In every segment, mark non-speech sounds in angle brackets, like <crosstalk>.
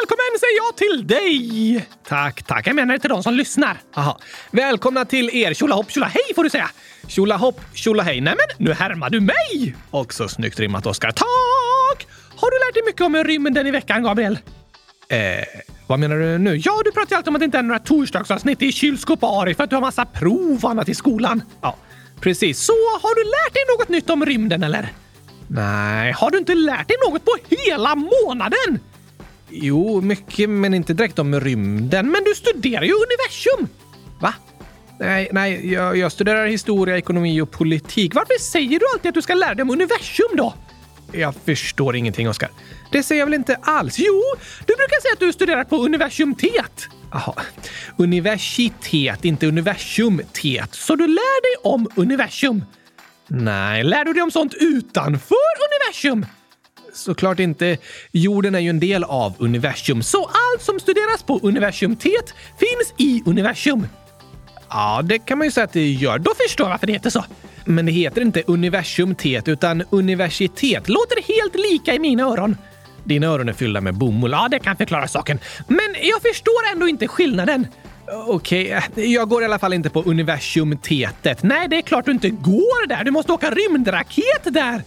Välkommen säger jag till dig! Tack, tack. Jag menar till de som lyssnar. Aha. Välkomna till er. Tjolahopp tjolahej får du säga. Tjolahopp tjolahej. Nämen, nu härmar du mig! Också snyggt rimmat, Oskar. Tack! Har du lärt dig mycket om rymden i veckan, Gabriel? Eh, vad menar du nu? Ja, du pratar ju alltid om att det inte är några torsdagsavsnitt i kylskåp Ari för att du har massa prov och annat i skolan. Ja, precis. Så har du lärt dig något nytt om rymden eller? Nej, har du inte lärt dig något på hela månaden? Jo, mycket, men inte direkt om rymden. Men du studerar ju universum! Va? Nej, nej, jag, jag studerar historia, ekonomi och politik. Varför säger du alltid att du ska lära dig om universum då? Jag förstår ingenting, Oskar. Det säger jag väl inte alls? Jo, du brukar säga att du studerar på universitet. Jaha. Universitet, inte universumtet. Så du lär dig om universum? Nej, lär du dig om sånt utanför universum? Såklart inte. Jorden är ju en del av universum, så allt som studeras på universitet finns i universum. Ja, det kan man ju säga att det gör. Då förstår jag varför det heter så. Men det heter inte universumtet utan universitet. Låter helt lika i mina öron. Dina öron är fyllda med bomull. Ja, det kan förklara saken. Men jag förstår ändå inte skillnaden. Okej, okay. jag går i alla fall inte på universumtetet. Nej, det är klart du inte går där. Du måste åka rymdraket där.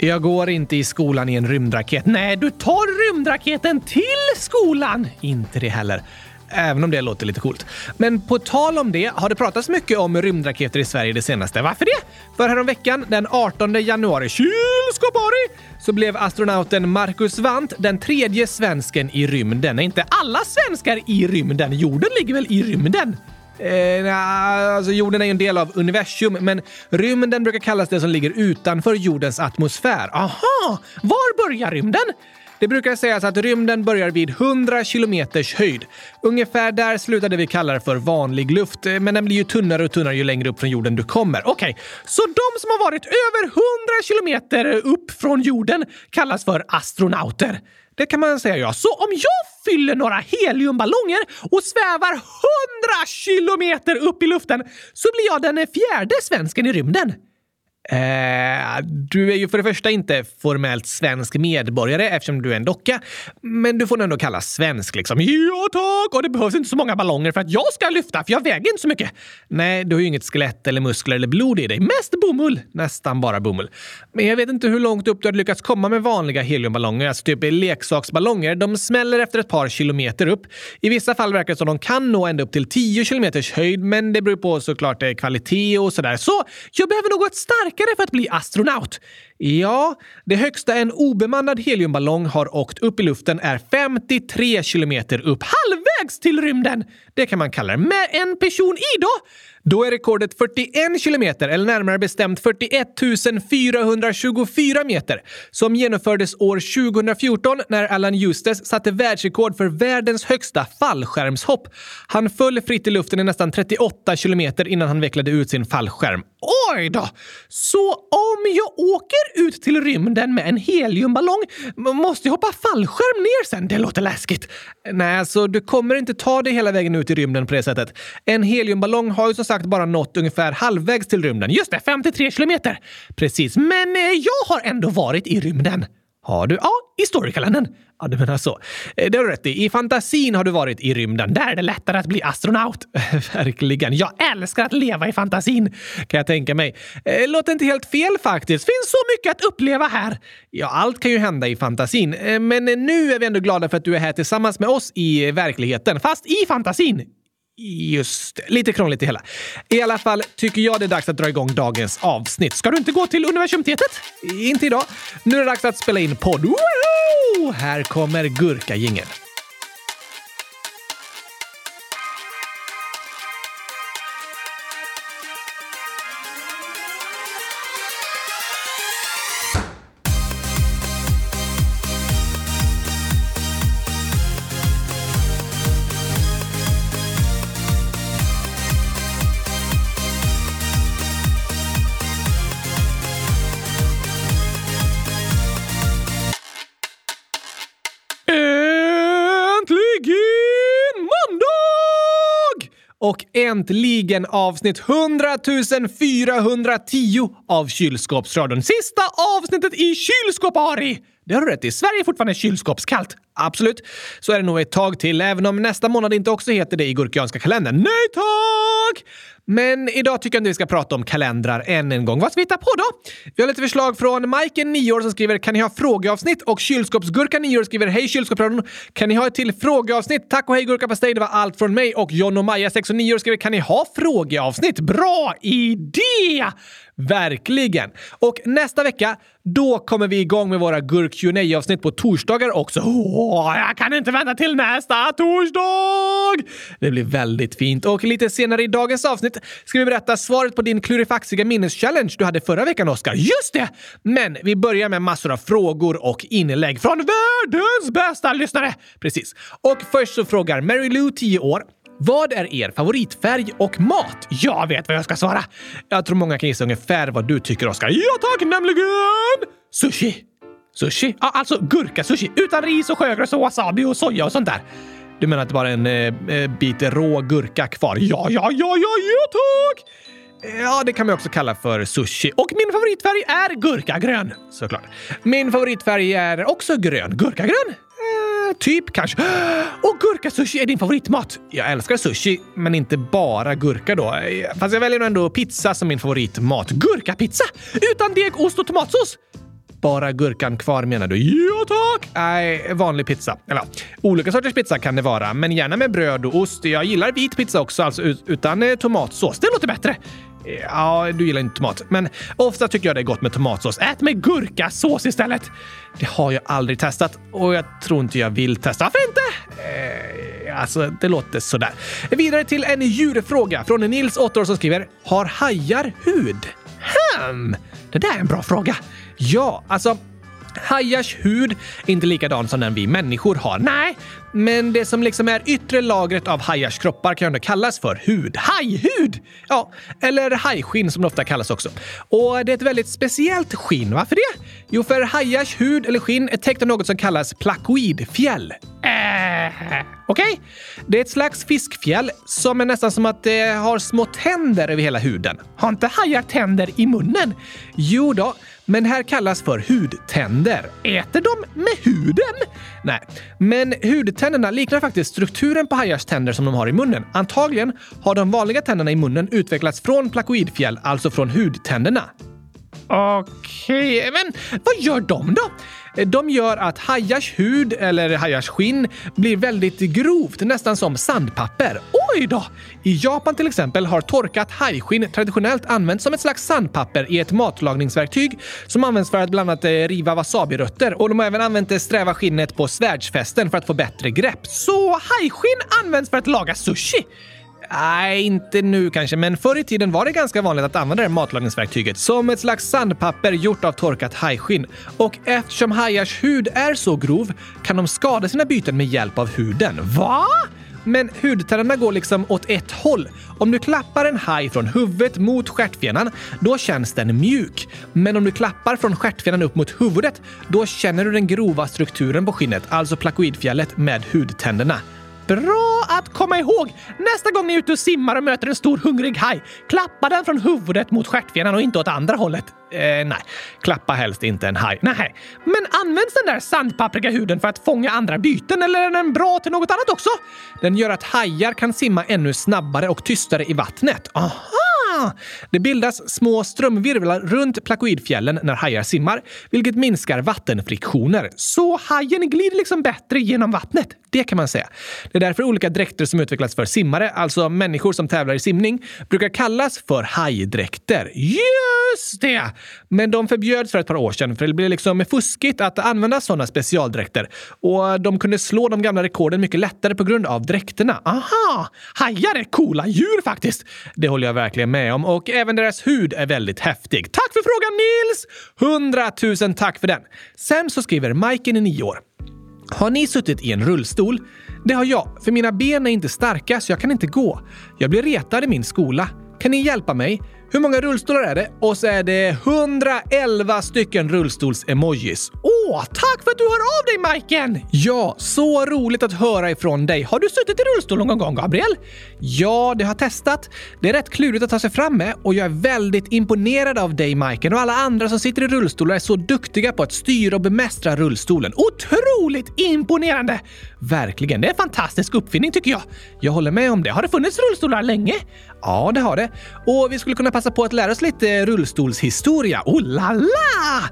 Jag går inte i skolan i en rymdraket. Nej, du tar rymdraketen till skolan. Inte det heller. Även om det låter lite coolt. Men på tal om det har det pratats mycket om rymdraketer i Sverige det senaste. Varför det? För häromveckan, den 18 januari, kylskåpari, så blev astronauten Marcus Wandt den tredje svensken i rymden. Är inte alla svenskar i rymden? Jorden ligger väl i rymden? Eh, na, alltså jorden är ju en del av universum, men rymden brukar kallas det som ligger utanför jordens atmosfär. Aha! Var börjar rymden? Det brukar sägas att rymden börjar vid 100 kilometers höjd. Ungefär där slutar det vi kallar för vanlig luft, eh, men den blir ju tunnare och tunnare ju längre upp från jorden du kommer. Okej, okay. så de som har varit över 100 kilometer upp från jorden kallas för astronauter. Det kan man säga ja. Så om jag fyller några heliumballonger och svävar 100 kilometer upp i luften så blir jag den fjärde svensken i rymden. Eh, du är ju för det första inte formellt svensk medborgare eftersom du är en docka, men du får ändå kallas svensk liksom. Ja tack! Och det behövs inte så många ballonger för att jag ska lyfta, för jag väger inte så mycket. Nej, du har ju inget skelett eller muskler eller blod i dig. Mest bomull. Nästan bara bomull. Men jag vet inte hur långt upp du har lyckats komma med vanliga heliumballonger, alltså typ leksaksballonger. De smäller efter ett par kilometer upp. I vissa fall verkar det som de kan nå ända upp till 10 kilometers höjd, men det beror på såklart eh, kvalitet och sådär. Så jag behöver något starkt starkare för att bli astronaut? Ja, det högsta en obemannad heliumballong har åkt upp i luften är 53 kilometer upp, halvvägs till rymden! Det kan man kalla det. Med en person i då? Då är rekordet 41 kilometer, eller närmare bestämt 41 424 meter, som genomfördes år 2014 när Alan Eustace satte världsrekord för världens högsta fallskärmshopp. Han föll fritt i luften i nästan 38 kilometer innan han vecklade ut sin fallskärm. Oj då! Så om jag åker ut till rymden med en heliumballong måste jag hoppa fallskärm ner sen? Det låter läskigt. Nej, alltså du kommer inte ta dig hela vägen ut i rymden på det sättet. En heliumballong har ju som sagt bara nått ungefär halvvägs till rymden. Just det, 53 kilometer! Precis, men eh, jag har ändå varit i rymden. Har du? Ja, i storykalendern. Ja, du menar så. Eh, det har du rätt i. I fantasin har du varit i rymden. Där är det lättare att bli astronaut. <laughs> Verkligen. Jag älskar att leva i fantasin, kan jag tänka mig. Eh, låter inte helt fel faktiskt. Finns så mycket att uppleva här. Ja, allt kan ju hända i fantasin. Eh, men nu är vi ändå glada för att du är här tillsammans med oss i verkligheten, fast i fantasin. Just det. Lite krångligt det hela. I alla fall tycker jag det är dags att dra igång dagens avsnitt. Ska du inte gå till universitetet? Inte idag. Nu är det dags att spela in podd. Woho! Här kommer gurkajingeln. Äntligen avsnitt 100 410 av Kylskåpsradion. Sista avsnittet i Kylskåpari! Det har du rätt i. Sverige är fortfarande kylskåpskallt. Absolut. Så är det nog ett tag till, även om nästa månad inte också heter det i gurkianska kalendern. Nej tack! Men idag tycker jag inte vi ska prata om kalendrar än en gång. Vad ska vi hitta på då? Vi har lite förslag från Majken, 9 år, som skriver “Kan ni ha frågeavsnitt?” och Kylskåpsgurka, 9 år, skriver “Hej kylskåpsradion! Kan ni ha ett till frågeavsnitt? Tack och hej gurkapastej, det var allt från mig.” Och John och Maja, 6 och 9 år, skriver “Kan ni ha frågeavsnitt? Bra idé!” Verkligen! Och nästa vecka, då kommer vi igång med våra gurk qa avsnitt på torsdagar också. Oh, jag kan inte vänta till nästa torsdag! Det blir väldigt fint. Och lite senare i dagens avsnitt ska vi berätta svaret på din klurifaxiga minneschallenge du hade förra veckan, Oskar. Just det! Men vi börjar med massor av frågor och inlägg från världens bästa lyssnare. Precis. Och först så frågar Mary Lou, 10 år, vad är er favoritfärg och mat? Jag vet vad jag ska svara! Jag tror många kan gissa ungefär vad du tycker, Oskar. Ja tack, nämligen! Sushi! Sushi? Ja, alltså gurkasushi utan ris och sjögräs och wasabi och soja och sånt där. Du menar att det bara är en eh, eh, bit rå gurka kvar? Ja, ja, ja, ja, ja tack! Ja, det kan man också kalla för sushi. Och min favoritfärg är gurkagrön, såklart. Min favoritfärg är också grön. Gurkagrön? Eh, typ kanske. Och gurkasushi är din favoritmat! Jag älskar sushi, men inte bara gurka då. Eh, fast jag väljer nog ändå pizza som min favoritmat. Gurkapizza! Utan deg, ost och tomatsås! Bara gurkan kvar menar du? Ja tack! Nej, vanlig pizza. Eller olika sorters pizza kan det vara, men gärna med bröd och ost. Jag gillar vit pizza också, alltså utan eh, tomatsås. Det låter bättre. Eh, ja, du gillar inte tomat, men ofta tycker jag det är gott med tomatsås. Ät med gurkasås istället! Det har jag aldrig testat och jag tror inte jag vill testa. Varför inte? Eh, alltså, det låter sådär. Vidare till en djurfråga från Nils, 8 år, som skriver “Har hajar hud?” Hmm, det där är en bra fråga. Ja, alltså Hajars hud är inte likadan som den vi människor har. Nej, men det som liksom är yttre lagret av hajars kroppar kan ju ändå kallas för hud. Hajhud! Ja, eller hajskinn som det ofta kallas också. Och det är ett väldigt speciellt skinn. Varför det? Jo, för hajars hud eller skinn är täckt av något som kallas plakoidfjäll. Äh, Okej? Okay? Det är ett slags fiskfjäll som är nästan som att det har små tänder över hela huden. Har inte hajar tänder i munnen? Jo då, men här kallas för hudtänder. Äter de med huden? Nej, men hudtänderna liknar faktiskt strukturen på hajars tänder som de har i munnen. Antagligen har de vanliga tänderna i munnen utvecklats från plakoidfjäll, alltså från hudtänderna. Okej, okay, men vad gör de då? Eh, de gör att hajars hud eller hajars skinn blir väldigt grovt, nästan som sandpapper. Oj då! I Japan till exempel har torkat hajskinn traditionellt använts som ett slags sandpapper i ett matlagningsverktyg som används för att bland annat eh, riva wasabirötter. Och de har även använt det sträva skinnet på svärdsfästen för att få bättre grepp. Så hajskinn används för att laga sushi! Nej, inte nu kanske, men förr i tiden var det ganska vanligt att använda det matlagningsverktyget som ett slags sandpapper gjort av torkat hajskinn. Och eftersom hajars hud är så grov kan de skada sina byten med hjälp av huden. Va? Men hudtänderna går liksom åt ett håll. Om du klappar en haj från huvudet mot stjärtfenan, då känns den mjuk. Men om du klappar från stjärtfenan upp mot huvudet, då känner du den grova strukturen på skinnet, alltså plakoidfjället med hudtänderna. Bra att komma ihåg! Nästa gång ni är ute och simmar och möter en stor hungrig haj, klappa den från huvudet mot stjärtfenan och inte åt andra hållet. Eh, nej, klappa helst inte en haj. Nej. Men används den där sandpappriga huden för att fånga andra byten eller är den bra till något annat också? Den gör att hajar kan simma ännu snabbare och tystare i vattnet. Aha! Det bildas små strömvirvlar runt plakoidfjällen när hajar simmar, vilket minskar vattenfriktioner. Så hajen glider liksom bättre genom vattnet. Det kan man säga. Det är därför olika dräkter som utvecklats för simmare, alltså människor som tävlar i simning, brukar kallas för hajdräkter. Just det! Men de förbjöds för ett par år sedan för det blev liksom fuskigt att använda sådana specialdräkter och de kunde slå de gamla rekorden mycket lättare på grund av dräkterna. Aha! Hajar är coola djur faktiskt! Det håller jag verkligen med om och även deras hud är väldigt häftig. Tack för frågan Nils! Hundratusen tack för den! Sen så skriver Majken i nio år. Har ni suttit i en rullstol? Det har jag, för mina ben är inte starka så jag kan inte gå. Jag blir retad i min skola. Kan ni hjälpa mig? Hur många rullstolar är det? Och så är det 111 stycken rullstols-emojis. Åh, tack för att du hör av dig, Majken! Ja, så roligt att höra ifrån dig. Har du suttit i rullstol någon gång, Gabriel? Ja, det har jag testat. Det är rätt klurigt att ta sig fram med och jag är väldigt imponerad av dig, Majken, och alla andra som sitter i rullstolar är så duktiga på att styra och bemästra rullstolen. Otroligt imponerande! Verkligen, det är en fantastisk uppfinning tycker jag. Jag håller med om det. Har det funnits rullstolar länge? Ja, det har det. Och vi skulle kunna passa på att lära oss lite rullstolshistoria. Oh la la!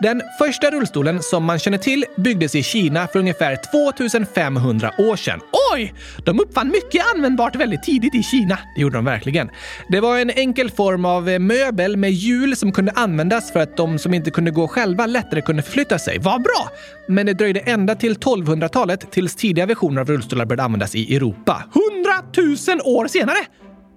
Den första rullstolen som man känner till byggdes i Kina för ungefär 2500 år sedan. Oj! De uppfann mycket användbart väldigt tidigt i Kina. Det gjorde de verkligen. Det var en enkel form av möbel med hjul som kunde användas för att de som inte kunde gå själva lättare kunde förflytta sig. Vad bra! Men det dröjde ända till 1200-talet tills tidiga versioner av rullstolar började användas i Europa. 100 000 år senare!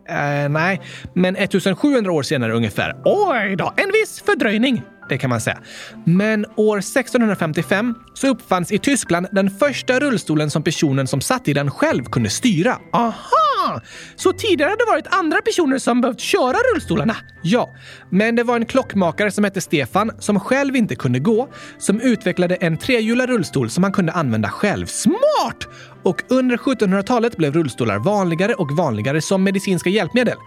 Eh, nej, men 1700 år senare ungefär. Oj då, en viss fördröjning det kan man säga. Men år 1655 så uppfanns i Tyskland den första rullstolen som personen som satt i den själv kunde styra. Aha! Så tidigare hade det varit andra personer som behövt köra rullstolarna? Ja, men det var en klockmakare som hette Stefan som själv inte kunde gå som utvecklade en trehjulad rullstol som han kunde använda själv. Smart! Och under 1700-talet blev rullstolar vanligare och vanligare som medicinska hjälpmedel.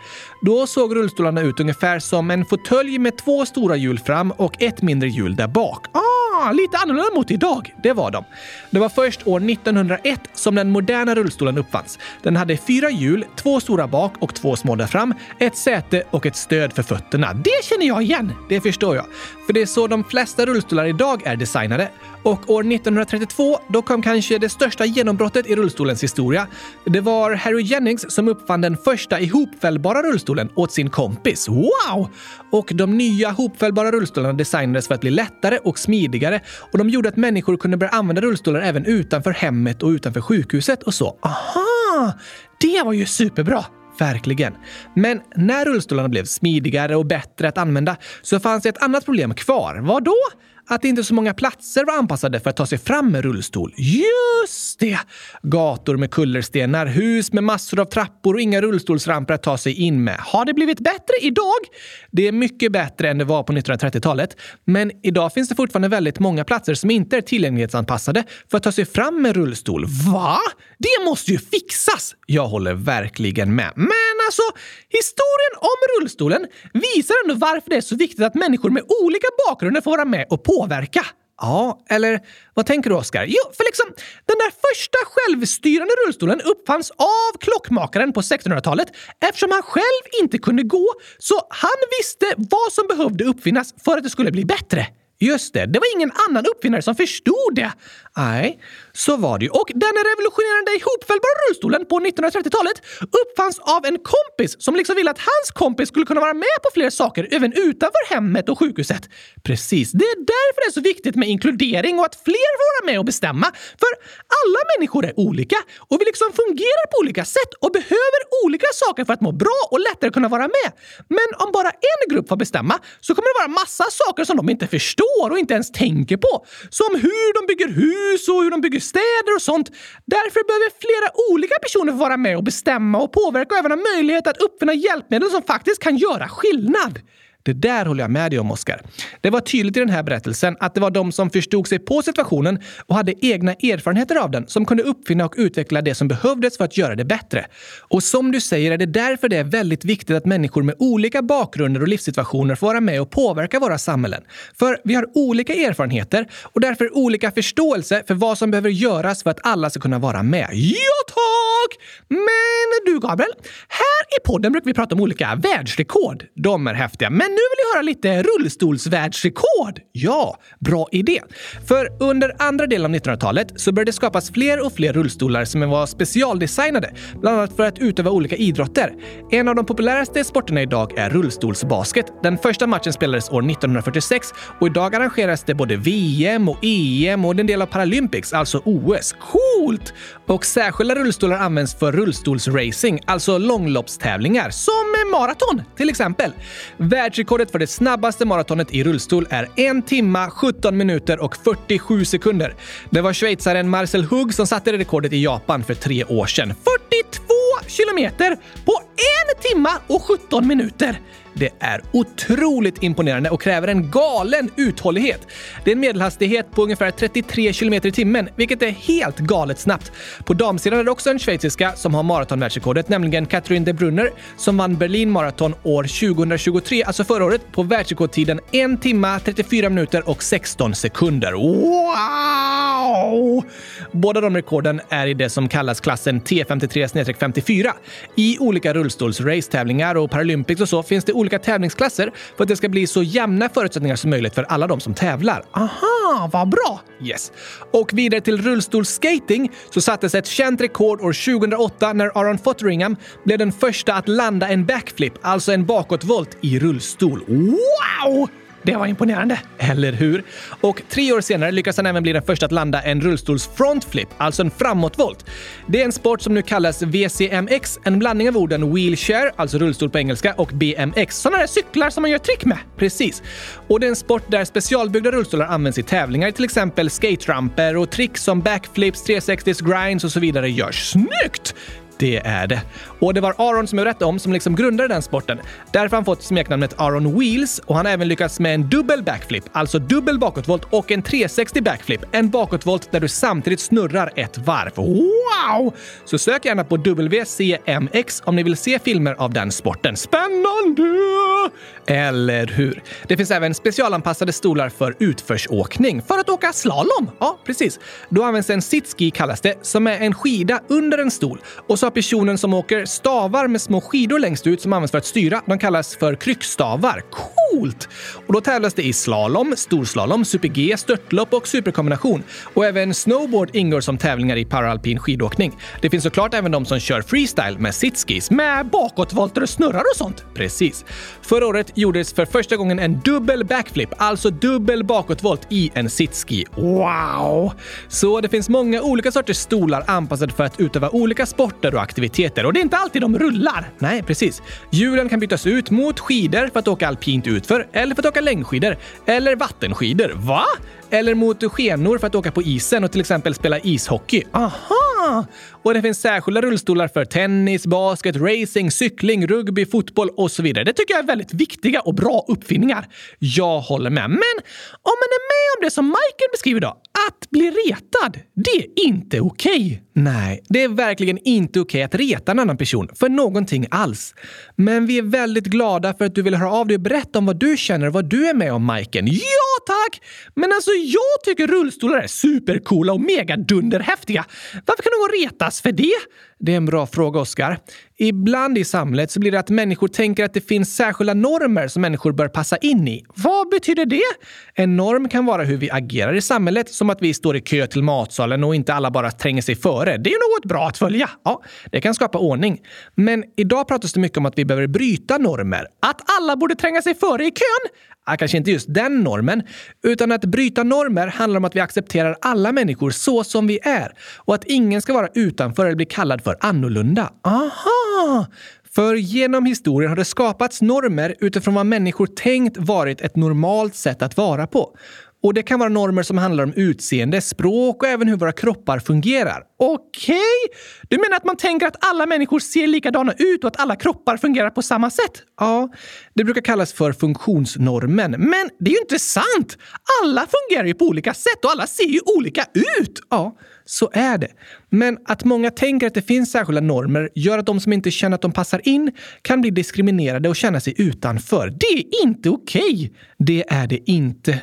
Då såg rullstolarna ut ungefär som en fåtölj med två stora hjul fram och ett mindre hjul där bak. Ah, Ah, lite annorlunda mot idag. Det var de. Det var först år 1901 som den moderna rullstolen uppfanns. Den hade fyra hjul, två stora bak och två små där fram, ett säte och ett stöd för fötterna. Det känner jag igen! Det förstår jag. För det är så de flesta rullstolar idag är designade. Och år 1932, då kom kanske det största genombrottet i rullstolens historia. Det var Harry Jennings som uppfann den första ihopfällbara rullstolen åt sin kompis. Wow! Och de nya hopfällbara rullstolarna designades för att bli lättare och smidigare och de gjorde att människor kunde börja använda rullstolar även utanför hemmet och utanför sjukhuset och så. Aha! Det var ju superbra! Verkligen. Men när rullstolarna blev smidigare och bättre att använda så fanns det ett annat problem kvar. Vad då? Att inte så många platser var anpassade för att ta sig fram med rullstol. Just det! Gator med kullerstenar, hus med massor av trappor och inga rullstolsramper att ta sig in med. Har det blivit bättre idag? Det är mycket bättre än det var på 1930-talet. Men idag finns det fortfarande väldigt många platser som inte är tillgänglighetsanpassade för att ta sig fram med rullstol. Va? Det måste ju fixas! Jag håller verkligen med. Men alltså, historien om rullstolen visar ändå varför det är så viktigt att människor med olika bakgrunder får vara med och påverka. Ja, eller vad tänker du Oskar? Jo, för liksom den där första självstyrande rullstolen uppfanns av klockmakaren på 1600-talet eftersom han själv inte kunde gå, så han visste vad som behövde uppfinnas för att det skulle bli bättre. Just det, det var ingen annan uppfinnare som förstod det. Nej, så var det ju. Och den revolutionerande ihopfällbara rullstolen på 1930-talet uppfanns av en kompis som liksom ville att hans kompis skulle kunna vara med på fler saker även utanför hemmet och sjukhuset. Precis, det är därför det är så viktigt med inkludering och att fler får vara med och bestämma. För alla människor är olika och vi liksom fungerar på olika sätt och behöver olika saker för att må bra och lättare kunna vara med. Men om bara en grupp får bestämma så kommer det vara massa saker som de inte förstår och inte ens tänker på. Som hur de bygger hus och hur de bygger städer och sånt. Därför behöver flera olika personer få vara med och bestämma och påverka och även ha möjlighet att uppfinna hjälpmedel som faktiskt kan göra skillnad. Det där håller jag med dig om, Oskar. Det var tydligt i den här berättelsen att det var de som förstod sig på situationen och hade egna erfarenheter av den som kunde uppfinna och utveckla det som behövdes för att göra det bättre. Och som du säger är det därför det är väldigt viktigt att människor med olika bakgrunder och livssituationer får vara med och påverka våra samhällen. För vi har olika erfarenheter och därför olika förståelse för vad som behöver göras för att alla ska kunna vara med. Ja, tack! Men du, Gabriel. Här i podden brukar vi prata om olika världsrekord. De är häftiga. Men nu vill jag höra lite rullstolsvärldsrekord. Ja, bra idé. För under andra delen av 1900-talet så började det skapas fler och fler rullstolar som var specialdesignade, bland annat för att utöva olika idrotter. En av de populäraste sporterna idag är rullstolsbasket. Den första matchen spelades år 1946 och idag arrangeras det både VM och EM och en del av Paralympics, alltså OS. Coolt! Och särskilda rullstolar används för rullstolsracing, alltså långloppstävlingar, som maraton till exempel. Världsrekordet för det snabbaste maratonet i rullstol är 1 timma, 17 minuter och 47 sekunder. Det var schweizaren Marcel Hugg som satte rekordet i Japan för tre år sedan. 42 kilometer på en timma och 17 minuter. Det är otroligt imponerande och kräver en galen uthållighet. Det är en medelhastighet på ungefär 33 km i timmen, vilket är helt galet snabbt. På damsidan är det också en schweiziska som har maratonvärldsrekordet, nämligen Catherine de Brunner som vann Berlin Marathon år 2023, alltså förra året, på världsrekordtiden 1 timma, 34 minuter och 16 sekunder. Wow! Båda de rekorden är i det som kallas klassen T53-54. I olika rullstolsrace-tävlingar och Paralympics och så finns det olika tävlingsklasser för att det ska bli så jämna förutsättningar som möjligt för alla de som tävlar. Aha, vad bra! Yes. Och vidare till rullstolsskating så sattes ett känt rekord år 2008 när Aaron Fotheringham blev den första att landa en backflip, alltså en bakåtvolt, i rullstol. Wow! Det var imponerande, eller hur? Och tre år senare lyckas han även bli den första att landa en rullstols frontflip, alltså en framåtvolt. Det är en sport som nu kallas VCMX, en blandning av orden wheelchair, alltså rullstol på engelska, och BMX, sådana där cyklar som man gör trick med. Precis. Och det är en sport där specialbyggda rullstolar används i tävlingar, till exempel skate-ramper och trick som backflips, 360s grinds och så vidare görs. Snyggt! Det är det. Och det var Aron som jag berättade om som liksom grundade den sporten. Därför har han fått smeknamnet Aron Wheels och han har även lyckats med en dubbel backflip, alltså dubbel bakåtvolt och en 360 backflip. En bakåtvolt där du samtidigt snurrar ett varv. Wow! Så sök gärna på WCMX om ni vill se filmer av den sporten. Spännande! Eller hur? Det finns även specialanpassade stolar för utförsåkning, för att åka slalom. Ja, precis. Då används en sitski kallas det, som är en skida under en stol. Och så har personen som åker stavar med små skidor längst ut som används för att styra. De kallas för kryckstavar. Coolt! Och då tävlas det i slalom, storslalom, super-G, störtlopp och superkombination. Och även snowboard ingår som tävlingar i paralpin skidåkning. Det finns såklart även de som kör freestyle med sitskis med bakåtvolter och snurrar och sånt. Precis. Förra året gjordes för första gången en dubbel backflip, alltså dubbel bakåtvolt i en sitski. Wow! Så det finns många olika sorters stolar anpassade för att utöva olika sporter och aktiviteter och det är inte alltid de rullar. Nej, precis. Hjulen kan bytas ut mot skidor för att åka alpint ut utför eller för att åka längdskidor. Eller vattenskidor. Va? Eller mot skenor för att åka på isen och till exempel spela ishockey. Aha! Och det finns särskilda rullstolar för tennis, basket, racing, cykling, rugby, fotboll och så vidare. Det tycker jag är väldigt viktiga och bra uppfinningar. Jag håller med. Men om man är med om det som Michael beskriver då, att bli retad, det är inte okej. Okay. Nej, det är verkligen inte okej okay att reta en annan person för någonting alls. Men vi är väldigt glada för att du vill höra av dig och berätta om vad du känner och vad du är med om, Majken. Ja, tack! Men alltså, jag tycker rullstolar är supercoola och megadunderhäftiga. Varför kan någon retas för det? Det är en bra fråga, Oskar. Ibland i samhället så blir det att människor tänker att det finns särskilda normer som människor bör passa in i. Vad betyder det? En norm kan vara hur vi agerar i samhället, som att vi står i kö till matsalen och inte alla bara tränger sig före. Det är något bra att följa. Ja, det kan skapa ordning. Men idag pratas det mycket om att vi behöver bryta normer. Att alla borde tränga sig före i kön? Ja, kanske inte just den normen, utan att bryta normer handlar om att vi accepterar alla människor så som vi är och att ingen ska vara utanför eller bli kallad för annorlunda. Aha! För genom historien har det skapats normer utifrån vad människor tänkt varit ett normalt sätt att vara på. Och det kan vara normer som handlar om utseende, språk och även hur våra kroppar fungerar. Okej? Okay. Du menar att man tänker att alla människor ser likadana ut och att alla kroppar fungerar på samma sätt? Ja, det brukar kallas för funktionsnormen. Men det är ju inte sant! Alla fungerar ju på olika sätt och alla ser ju olika ut! Ja, så är det. Men att många tänker att det finns särskilda normer gör att de som inte känner att de passar in kan bli diskriminerade och känna sig utanför. Det är inte okej! Okay. Det är det inte.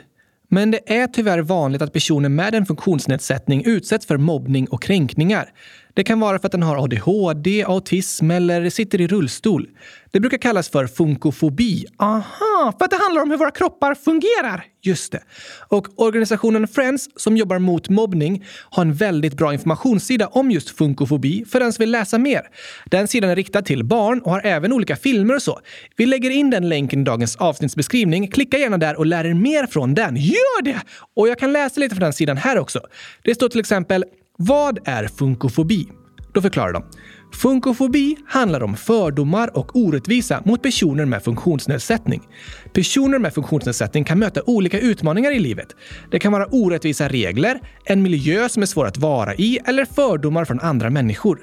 Men det är tyvärr vanligt att personer med en funktionsnedsättning utsätts för mobbning och kränkningar. Det kan vara för att den har ADHD, autism eller sitter i rullstol. Det brukar kallas för funkofobi. Aha, för att det handlar om hur våra kroppar fungerar. Just det. Och organisationen Friends, som jobbar mot mobbning, har en väldigt bra informationssida om just funkofobi för den som vill läsa mer. Den sidan är riktad till barn och har även olika filmer och så. Vi lägger in den länken i dagens avsnittsbeskrivning. Klicka gärna där och lär er mer från den. Gör det! Och jag kan läsa lite från den sidan här också. Det står till exempel vad är funkofobi? Då förklarar de. Funkofobi handlar om fördomar och orättvisa mot personer med funktionsnedsättning. Personer med funktionsnedsättning kan möta olika utmaningar i livet. Det kan vara orättvisa regler, en miljö som är svår att vara i eller fördomar från andra människor.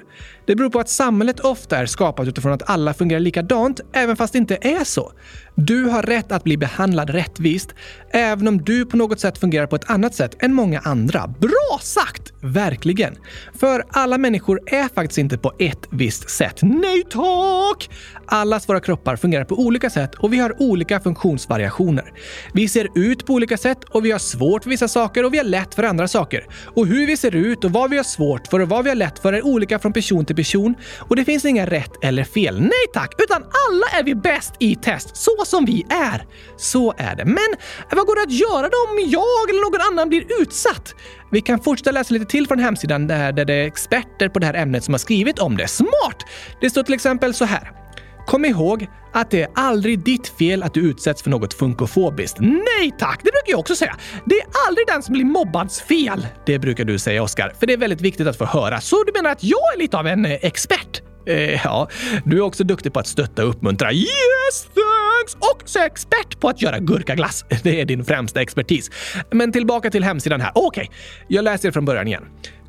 Det beror på att samhället ofta är skapat utifrån att alla fungerar likadant, även fast det inte är så. Du har rätt att bli behandlad rättvist, även om du på något sätt fungerar på ett annat sätt än många andra. Bra sagt! Verkligen. För alla människor är faktiskt inte på ett visst sätt. Nej tack! Allas våra kroppar fungerar på olika sätt och vi har olika funktioner funktionsvariationer. Vi ser ut på olika sätt och vi har svårt för vissa saker och vi har lätt för andra saker. Och hur vi ser ut och vad vi har svårt för och vad vi har lätt för är olika från person till person och det finns inga rätt eller fel. Nej tack! Utan alla är vi bäst i test, så som vi är. Så är det. Men vad går det att göra då om jag eller någon annan blir utsatt? Vi kan fortsätta läsa lite till från hemsidan där, där det är experter på det här ämnet som har skrivit om det. Smart! Det står till exempel så här. Kom ihåg att det är aldrig ditt fel att du utsätts för något funkofobiskt. Nej tack, det brukar jag också säga. Det är aldrig den som blir mobbads fel. Det brukar du säga, Oskar, för det är väldigt viktigt att få höra. Så du menar att jag är lite av en eh, expert? Eh, ja, du är också duktig på att stötta och uppmuntra. Yes, thanks! Och så är jag expert på att göra gurkaglass. <laughs> Det är din främsta expertis. Men tillbaka till hemsidan här. Okej, okay. jag läser från början igen.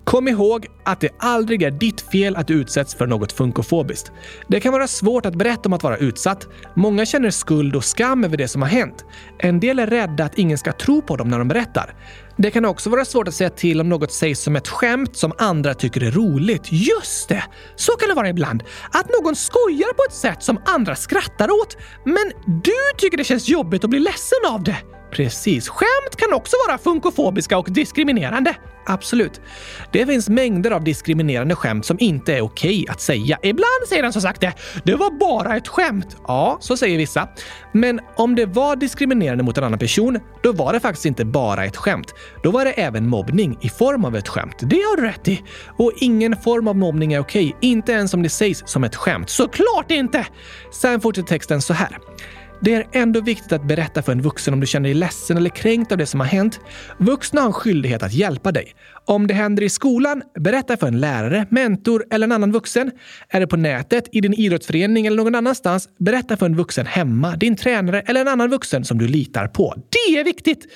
Kom ihåg att det aldrig är ditt fel att du utsätts för något funkofobiskt. Det kan vara svårt att berätta om att vara utsatt. Många känner skuld och skam över det som har hänt. En del är rädda att ingen ska tro på dem när de berättar. Det kan också vara svårt att säga till om något sägs som ett skämt som andra tycker är roligt. Just det! Så kan det vara ibland. Att någon skojar på ett sätt som andra skrattar åt, men du tycker det känns jobbigt och blir ledsen av det. Precis. Skämt kan också vara funkofobiska och diskriminerande. Absolut. Det finns mängder av diskriminerande skämt som inte är okej okay att säga. Ibland säger den som sagt det. Det var bara ett skämt. Ja, så säger vissa. Men om det var diskriminerande mot en annan person, då var det faktiskt inte bara ett skämt. Då var det även mobbning i form av ett skämt. Det har du rätt i. Och ingen form av mobbning är okej, okay. inte ens om det sägs som ett skämt. Såklart inte! Sen fortsätter texten så här. Det är ändå viktigt att berätta för en vuxen om du känner dig ledsen eller kränkt av det som har hänt. Vuxna har en skyldighet att hjälpa dig. Om det händer i skolan, berätta för en lärare, mentor eller en annan vuxen. Är det på nätet, i din idrottsförening eller någon annanstans, berätta för en vuxen hemma, din tränare eller en annan vuxen som du litar på. Det är viktigt!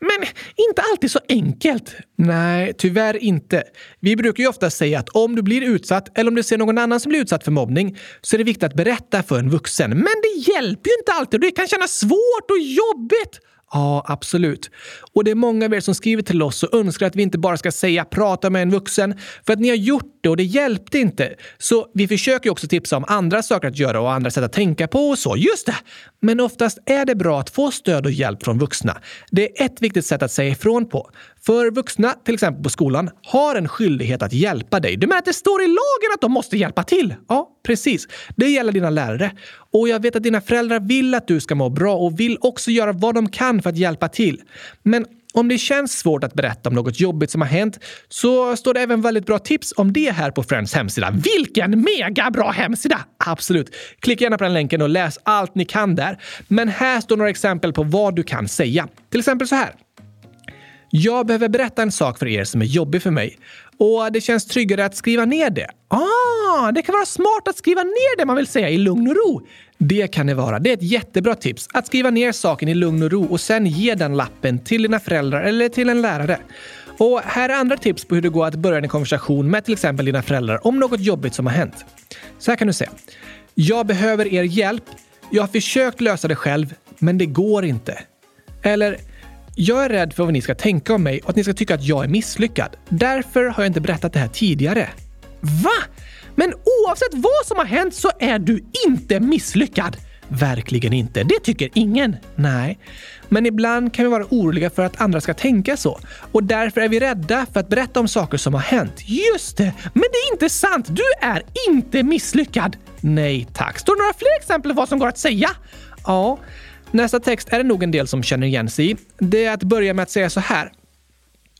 Men inte alltid så enkelt. Nej, tyvärr inte. Vi brukar ju ofta säga att om du blir utsatt eller om du ser någon annan som blir utsatt för mobbning så är det viktigt att berätta för en vuxen. Men det hjälper ju inte alltid och det kan kännas svårt och jobbigt. Ja, absolut. Och det är många av er som skriver till oss och önskar att vi inte bara ska säga prata med en vuxen för att ni har gjort det och det hjälpte inte. Så vi försöker också tipsa om andra saker att göra och andra sätt att tänka på och så. Just det! Men oftast är det bra att få stöd och hjälp från vuxna. Det är ett viktigt sätt att säga ifrån på. För vuxna, till exempel på skolan, har en skyldighet att hjälpa dig. Du menar att det står i lagen att de måste hjälpa till? Ja, precis. Det gäller dina lärare. Och jag vet att dina föräldrar vill att du ska må bra och vill också göra vad de kan för att hjälpa till. Men om det känns svårt att berätta om något jobbigt som har hänt så står det även väldigt bra tips om det här på Friends hemsida. Vilken mega bra hemsida! Absolut. Klicka gärna på den länken och läs allt ni kan där. Men här står några exempel på vad du kan säga. Till exempel så här. Jag behöver berätta en sak för er som är jobbig för mig och det känns tryggare att skriva ner det. Ah, det kan vara smart att skriva ner det man vill säga i lugn och ro. Det kan det vara. Det är ett jättebra tips. Att skriva ner saken i lugn och ro och sen ge den lappen till dina föräldrar eller till en lärare. Och här är andra tips på hur det går att börja en konversation med till exempel dina föräldrar om något jobbigt som har hänt. Så här kan du säga. Jag behöver er hjälp. Jag har försökt lösa det själv, men det går inte. Eller jag är rädd för vad ni ska tänka om mig och att ni ska tycka att jag är misslyckad. Därför har jag inte berättat det här tidigare. Va? Men oavsett vad som har hänt så är du inte misslyckad. Verkligen inte. Det tycker ingen. Nej. Men ibland kan vi vara oroliga för att andra ska tänka så. Och därför är vi rädda för att berätta om saker som har hänt. Just det! Men det är inte sant! Du är inte misslyckad! Nej tack. Står det några fler exempel på vad som går att säga? Ja. Nästa text är det nog en del som känner igen sig i. Det är att börja med att säga så här.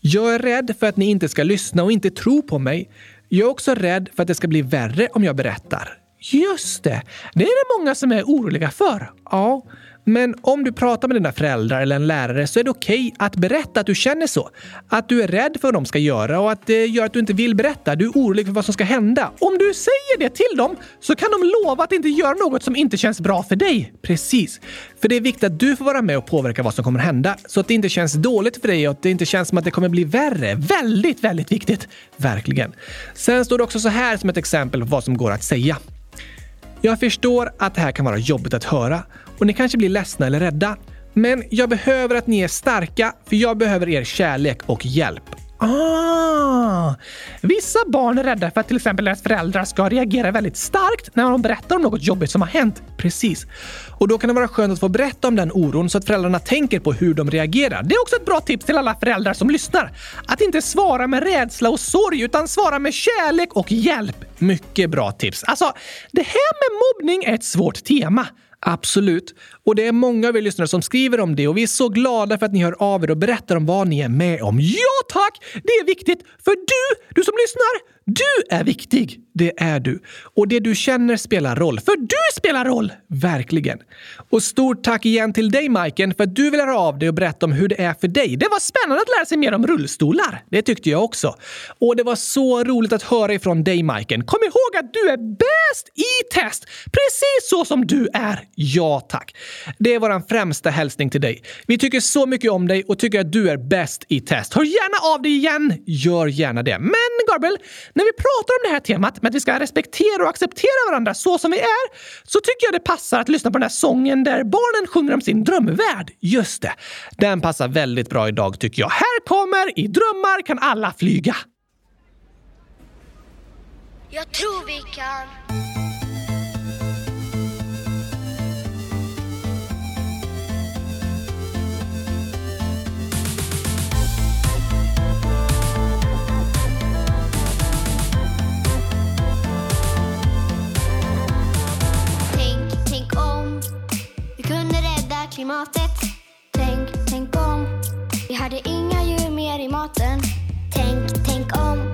Jag är rädd för att ni inte ska lyssna och inte tro på mig. Jag är också rädd för att det ska bli värre om jag berättar. Just det, det är det många som är oroliga för. Ja, men om du pratar med dina föräldrar eller en lärare så är det okej okay att berätta att du känner så. Att du är rädd för vad de ska göra och att det gör att du inte vill berätta. Du är orolig för vad som ska hända. Om du säger det till dem så kan de lova att inte göra något som inte känns bra för dig. Precis. För det är viktigt att du får vara med och påverka vad som kommer hända så att det inte känns dåligt för dig och att det inte känns som att det kommer bli värre. Väldigt, väldigt viktigt. Verkligen. Sen står det också så här som ett exempel på vad som går att säga. Jag förstår att det här kan vara jobbigt att höra och ni kanske blir ledsna eller rädda. Men jag behöver att ni är starka för jag behöver er kärlek och hjälp. Ah! Vissa barn är rädda för att till exempel deras föräldrar ska reagera väldigt starkt när de berättar om något jobbigt som har hänt. Precis. Och då kan det vara skönt att få berätta om den oron så att föräldrarna tänker på hur de reagerar. Det är också ett bra tips till alla föräldrar som lyssnar. Att inte svara med rädsla och sorg utan svara med kärlek och hjälp. Mycket bra tips. Alltså, det här med mobbning är ett svårt tema. Absolut. Och det är många av er lyssnare som skriver om det och vi är så glada för att ni hör av er och berättar om vad ni är med om. Ja tack! Det är viktigt, för du, du som lyssnar, du är viktig. Det är du. Och det du känner spelar roll, för du spelar roll! Verkligen. Och stort tack igen till dig, Majken, för att du vill höra av dig och berätta om hur det är för dig. Det var spännande att lära sig mer om rullstolar. Det tyckte jag också. Och det var så roligt att höra ifrån dig, Majken. Kom ihåg att du är bäst i test! Precis så som du är. Ja, tack. Det är vår främsta hälsning till dig. Vi tycker så mycket om dig och tycker att du är bäst i test. Hör gärna av dig igen. Gör gärna det. Men Gabriel, när vi pratar om det här temat med att vi ska respektera och acceptera varandra så som vi är, så tycker jag det passar att lyssna på den här sången där barnen sjunger om sin drömvärld. Just det. Den passar väldigt bra idag tycker jag. Här kommer I drömmar kan alla flyga. Jag tror vi kan klimatet. Tänk, tänk om vi hade inga djur mer i maten. Tänk, tänk om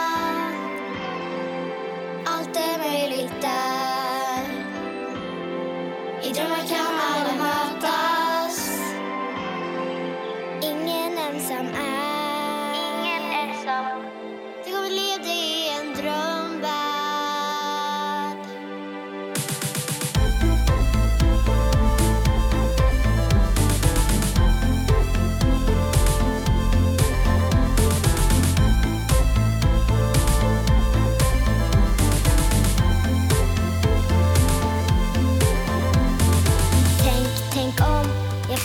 Möjligt där. I drömmar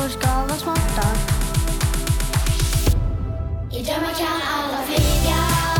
människor ska vara smarta. I drömmar kan alla flyga.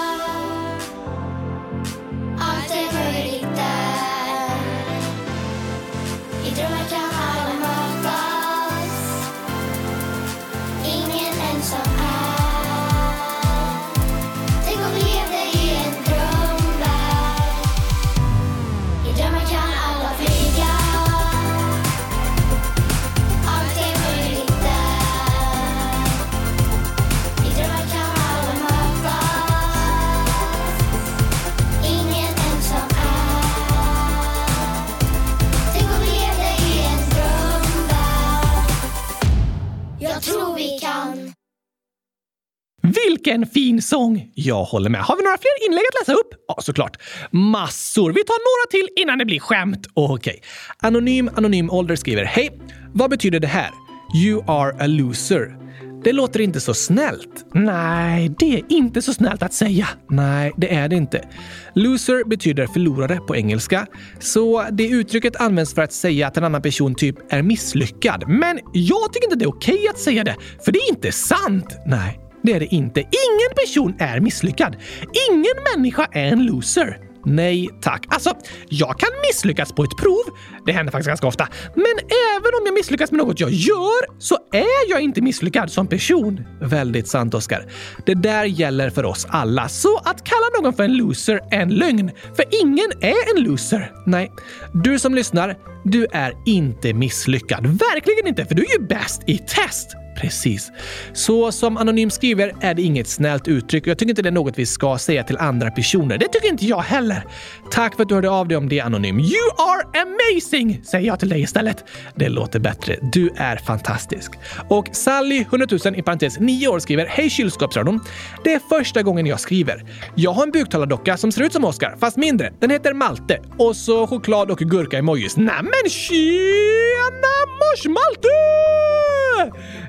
Vilken fin sång! Jag håller med. Har vi några fler inlägg att läsa upp? Ja, såklart. Massor. Vi tar några till innan det blir skämt. Okej. Anonym Anonym Ålder skriver Hej! Vad betyder det här? You are a loser. Det låter inte så snällt. Nej, det är inte så snällt att säga. Nej, det är det inte. Loser betyder förlorare på engelska, så det uttrycket används för att säga att en annan person typ är misslyckad. Men jag tycker inte det är okej att säga det, för det är inte sant. Nej, det är det inte. Ingen person är misslyckad. Ingen människa är en loser. Nej tack. Alltså, jag kan misslyckas på ett prov. Det händer faktiskt ganska ofta. Men även om jag misslyckas med något jag gör så är jag inte misslyckad som person. Väldigt sant, Oskar. Det där gäller för oss alla. Så att kalla någon för en loser är en lögn. För ingen är en loser. Nej, du som lyssnar, du är inte misslyckad. Verkligen inte, för du är ju bäst i test. Precis. Så som Anonym skriver är det inget snällt uttryck och jag tycker inte det är något vi ska säga till andra personer. Det tycker inte jag heller. Tack för att du hörde av dig om det Anonym. You are amazing! Säger jag till dig istället. Det låter bättre. Du är fantastisk. Och Sally, 100 000 i parentes 9 år skriver Hej kylskåpsradion. Det är första gången jag skriver. Jag har en buktalardocka som ser ut som Oscar, fast mindre. Den heter Malte. Och så choklad och gurka-emojis. Nämen tjena mors Malte!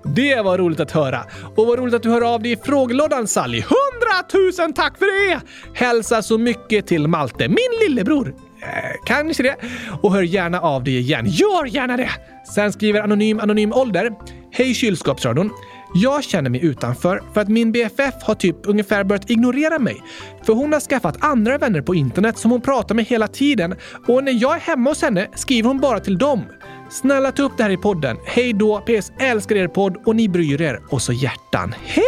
Det det var roligt att höra. Och vad roligt att du hör av dig i frågelådan Sally. Hundratusen tack för det! Hälsa så mycket till Malte, min lillebror. Eh, kanske det. Och hör gärna av dig igen. Gör gärna det! Sen skriver Anonym Anonym Ålder. Hej kylskåpsradion. Jag känner mig utanför för att min BFF har typ ungefär börjat ignorera mig. För hon har skaffat andra vänner på internet som hon pratar med hela tiden och när jag är hemma hos henne skriver hon bara till dem. Snälla ta upp det här i podden. Hej då! PS. Älskar er podd och ni bryr er. Och så hjärtan. Hej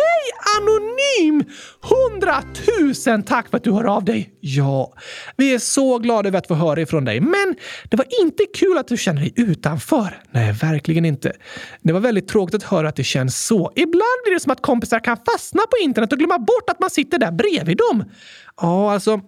Anonym! Hundratusen tack för att du hör av dig. Ja, vi är så glada över att få höra ifrån dig. Men det var inte kul att du känner dig utanför. Nej, verkligen inte. Det var väldigt tråkigt att höra att det känns så. Ibland blir det som att kompisar kan fastna på internet och glömma bort att man sitter där bredvid dem. Ja, alltså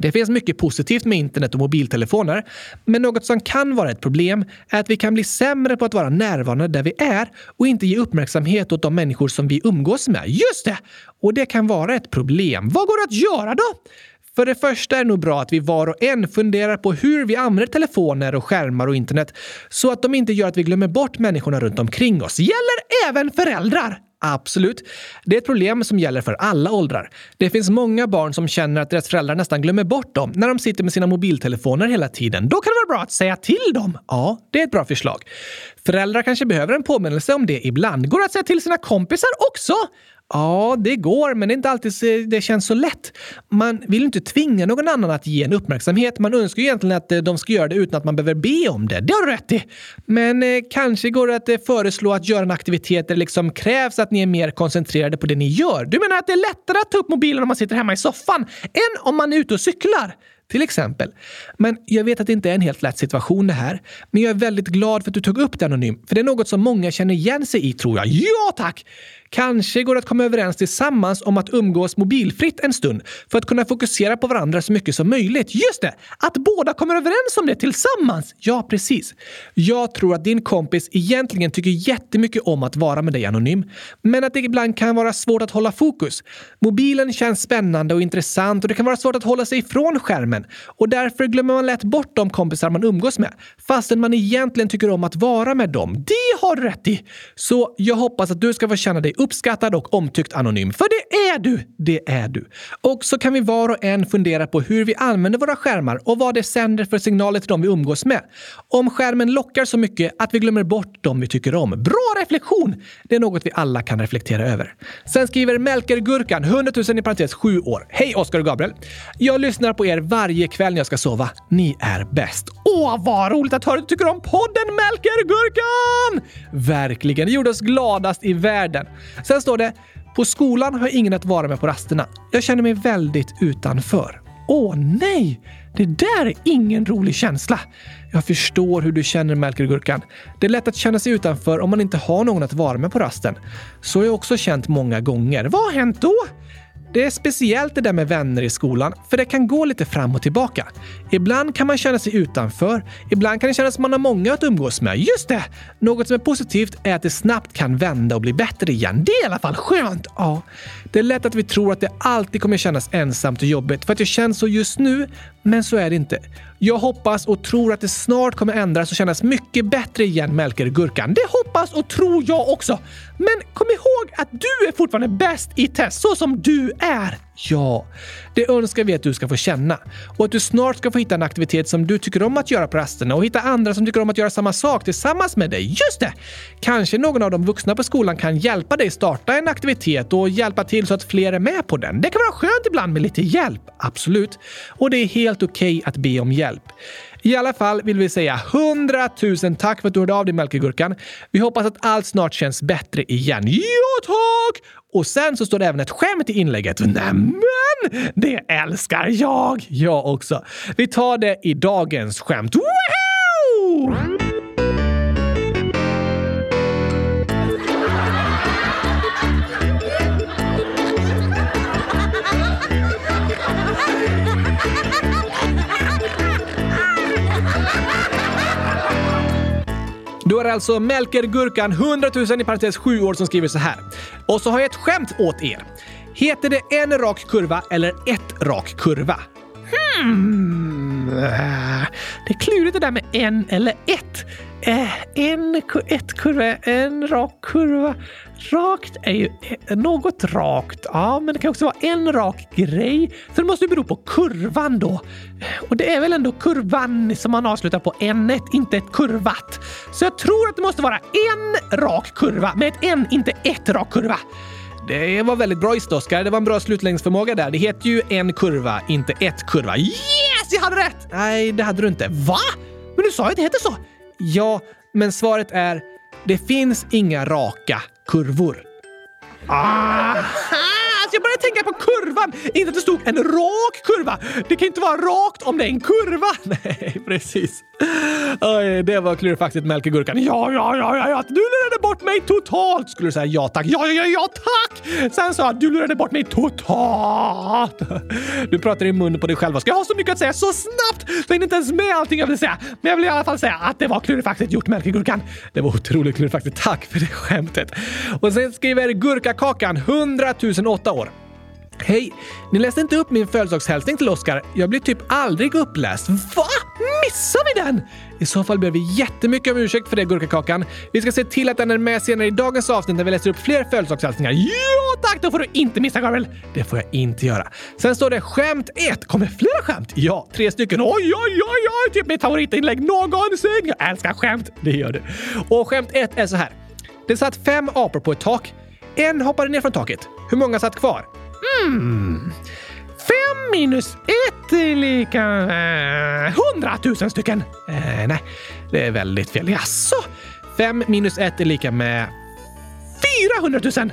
det finns mycket positivt med internet och mobiltelefoner, men något som kan vara ett problem är att vi kan bli sämre på att vara närvarande där vi är och inte ge uppmärksamhet åt de människor som vi umgås med. Just det! Och det kan vara ett problem. Vad går det att göra då? För det första är det nog bra att vi var och en funderar på hur vi använder telefoner och skärmar och internet så att de inte gör att vi glömmer bort människorna runt omkring oss. Gäller även föräldrar! Absolut. Det är ett problem som gäller för alla åldrar. Det finns många barn som känner att deras föräldrar nästan glömmer bort dem när de sitter med sina mobiltelefoner hela tiden. Då kan det vara bra att säga till dem. Ja, det är ett bra förslag. Föräldrar kanske behöver en påminnelse om det ibland. Går det att säga till sina kompisar också? Ja, det går, men det är inte alltid det känns så lätt. Man vill inte tvinga någon annan att ge en uppmärksamhet. Man önskar ju egentligen att eh, de ska göra det utan att man behöver be om det. Det har du rätt i. Men eh, kanske går det att eh, föreslå att göra en aktivitet där det liksom krävs att ni är mer koncentrerade på det ni gör. Du menar att det är lättare att ta upp mobilen om man sitter hemma i soffan än om man är ute och cyklar? Till exempel. Men jag vet att det inte är en helt lätt situation det här. Men jag är väldigt glad för att du tog upp det Anonym. För det är något som många känner igen sig i tror jag. Ja tack! Kanske går det att komma överens tillsammans om att umgås mobilfritt en stund för att kunna fokusera på varandra så mycket som möjligt. Just det! Att båda kommer överens om det tillsammans! Ja, precis. Jag tror att din kompis egentligen tycker jättemycket om att vara med dig anonym, men att det ibland kan vara svårt att hålla fokus. Mobilen känns spännande och intressant och det kan vara svårt att hålla sig ifrån skärmen och därför glömmer man lätt bort de kompisar man umgås med fastän man egentligen tycker om att vara med dem. Det har du rätt i! Så jag hoppas att du ska få känna dig uppskattad och omtyckt anonym. För det är du! Det är du. Och så kan vi var och en fundera på hur vi använder våra skärmar och vad det sänder för signaler till dem vi umgås med. Om skärmen lockar så mycket att vi glömmer bort dem vi tycker om. Bra reflektion! Det är något vi alla kan reflektera över. Sen skriver Melker Gurkan, 100 000 i parentes 7 år. Hej Oskar och Gabriel! Jag lyssnar på er varje kväll när jag ska sova. Ni är bäst. Åh, vad roligt att höra att du tycker om podden Melker Gurkan! Verkligen, det gjorde oss gladast i världen. Sen står det på skolan har jag ingen att vara med på rasterna. Jag känner mig väldigt utanför. Åh nej! Det där är ingen rolig känsla. Jag förstår hur du känner, Melker Gurkan. Det är lätt att känna sig utanför om man inte har någon att vara med på rasten. Så har jag också känt många gånger. Vad har hänt då? Det är speciellt det där med vänner i skolan, för det kan gå lite fram och tillbaka. Ibland kan man känna sig utanför, ibland kan det kännas som man har många att umgås med. Just det! Något som är positivt är att det snabbt kan vända och bli bättre igen. Det är i alla fall skönt! Ja. Det är lätt att vi tror att det alltid kommer kännas ensamt och jobbigt för att det känns så just nu, men så är det inte. Jag hoppas och tror att det snart kommer ändras och kännas mycket bättre igen, Melker Gurkan. Det hoppas och tror jag också. Men kom ihåg att du är fortfarande bäst i test, så som du är. Ja, det önskar vi att du ska få känna. Och att du snart ska få hitta en aktivitet som du tycker om att göra på rasterna och hitta andra som tycker om att göra samma sak tillsammans med dig. Just det! Kanske någon av de vuxna på skolan kan hjälpa dig starta en aktivitet och hjälpa till så att fler är med på den. Det kan vara skönt ibland med lite hjälp, absolut. Och det är helt okej okay att be om hjälp. I alla fall vill vi säga 100 000 tack för att du hörde av dig Melkegurkan. Vi hoppas att allt snart känns bättre igen. Ja, tack! Och sen så står det även ett skämt i inlägget. Nämen! Det älskar jag! Jag också. Vi tar det i dagens skämt. Woohoo! Då är det alltså Melker Gurkan, 100 000 i parentes 7 år, som skriver så här. Och så har jag ett skämt åt er. Heter det en rak kurva eller ett rak kurva? Hmm. Det är klurigt det där med en eller ett. Eh, en, ett kurva, en rak kurva. Rakt är ju eh, något rakt, ja, men det kan också vara en rak grej. Så det måste ju bero på kurvan då. Eh, och det är väl ändå kurvan som man avslutar på n inte ett kurvat. Så jag tror att det måste vara en rak kurva med ett n, inte ett rak kurva. Det var väldigt bra gissat, Oskar. Det var en bra slutlängdsförmåga där. Det heter ju en kurva, inte ett kurva. Yes, jag hade rätt! Nej, det hade du inte. Va? Men du sa ju att det heter så. Ja, men svaret är det finns inga raka kurvor. Alltså jag började tänka på kurvan, inte att det stod en rak kurva. Det kan inte vara rakt om det är en kurva. <laughs> Nej, precis. Oj, det var klurifaxigt Melkegurkan. Ja, ja, ja, ja, ja, du lurade bort mig totalt. Skulle du säga ja tack? Ja, ja, ja, ja tack! Sen sa jag du lurade bort mig totalt. <laughs> Du pratar i munnen på dig själv. Ska jag ha så mycket att säga så snabbt så jag inte ens med allting jag vill säga. Men jag vill i alla fall säga att det var klurifaxigt gjort Melkegurkan. Det var otroligt klurifaxigt. Tack för det skämtet. Och sen skriver Gurkakakan 100 008 år. Hej! Ni läste inte upp min födelsedagshälsning till Oskar. Jag blir typ aldrig uppläst. Va? Missar vi den? I så fall ber vi jättemycket om ursäkt för det, Gurkakakan. Vi ska se till att den är med senare i dagens avsnitt när vi läser upp fler födelsedagshälsningar. Ja tack! Då får du inte missa, Gabriel. Det får jag inte göra. Sen står det skämt 1. Kommer flera skämt? Ja, tre stycken. Oj, oj, oj, oj! Typ mitt favoritinlägg någonsin. Jag älskar skämt. Det gör du. Och skämt 1 är så här. Det satt fem apor på ett tak. En hoppade ner från taket. Hur många satt kvar? Mm. Fem minus ett är lika... Eh, hundratusen stycken! Eh, nej, det är väldigt fel. Jaså? Fem minus ett är lika med 400 000.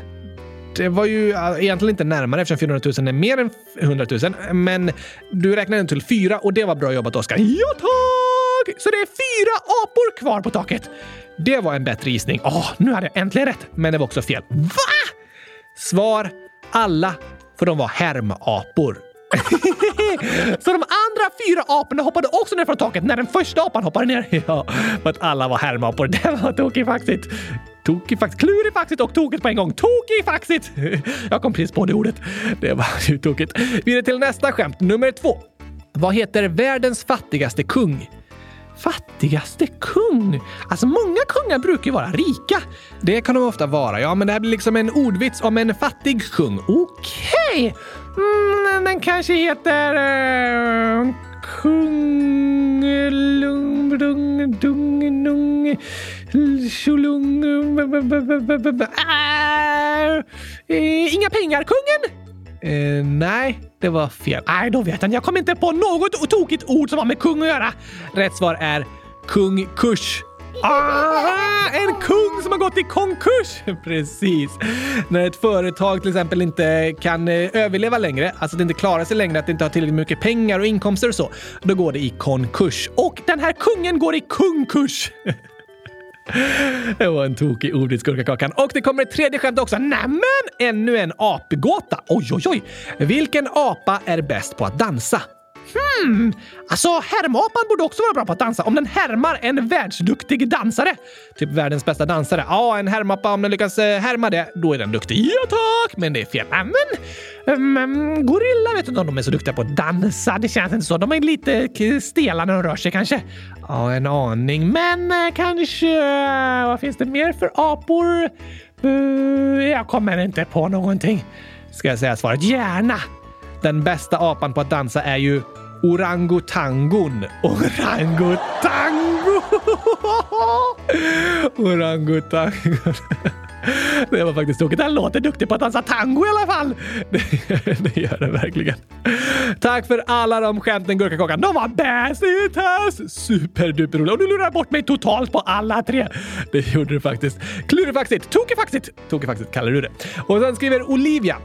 det var ju eh, egentligen inte närmare eftersom 400 000 är mer än 100 000. Men du räknade till fyra och det var bra jobbat Oskar. Ja tack! Så det är fyra apor kvar på taket. Det var en bättre gissning. Åh, nu hade jag äntligen rätt. Men det var också fel. Va? Svar alla, för de var härmapor. <laughs> Så de andra fyra aporna hoppade också ner från taket när den första apan hoppade ner. <laughs> Ja, för att alla var härmapor. <laughs> Det var tokifaxigt. Tokifaxigt, klurifaxigt och tokigt på en gång. Tokifaxigt! Jag kom precis på det ordet. Det var ju tokigt. Vidare till nästa skämt, nummer två. Vad heter världens fattigaste kung? Fattigaste kung? Alltså många kungar brukar ju vara rika. Det kan de ofta vara, ja, men det här blir liksom en ordvits om en fattig kung. Okej! Okay. Mm, den kanske heter... Uh, kung... Lung... Dung... Dung... Nung... Tjolung... Inga pengar kungen? Eh, nej, det var fel. Nej, då vet han. Jag kom inte på något tokigt ord som har med kung att göra. Rätt svar är kung kurs. Aha! en kung som har gått i konkurs! <laughs> Precis. När ett företag till exempel inte kan eh, överleva längre, alltså att det inte klarar sig längre, att det inte har tillräckligt mycket pengar och inkomster och så, då går det i konkurs. Och den här kungen går i kungkurs! <laughs> Det var en tokig ordvits, Gurkakakan. Och det kommer ett tredje skämt också. Nämen! Ännu en apgåta. Oj, oj, oj. Vilken apa är bäst på att dansa? Hmm, alltså härmapan borde också vara bra på att dansa om den härmar en världsduktig dansare. Typ världens bästa dansare. Ja, en härmapa om den lyckas eh, härma det, då är den duktig. Ja tack! Men det är fel. Men um, ehm, ehm, gorilla vet inte om de är så duktiga på att dansa. Det känns inte så. De är lite stela när de rör sig kanske. Ja, en aning. Men eh, kanske... Vad finns det mer för apor? Uh, jag kommer inte på någonting. Ska jag säga svaret? Gärna! Den bästa apan på att dansa är ju orangutangon. Orangutango! <laughs> orangutangon. Det var faktiskt tokigt. Han låter duktig på att dansa tango i alla fall. Det, <laughs> det gör den verkligen. Tack för alla de skämten Gurkakockan. De var bäst i test! Superduperroliga. Och du lurar bort mig totalt på alla tre. Det gjorde du faktiskt. Klurifaxigt, tokifaxigt, tokifaxigt kallar du det. Och sen skriver Olivia.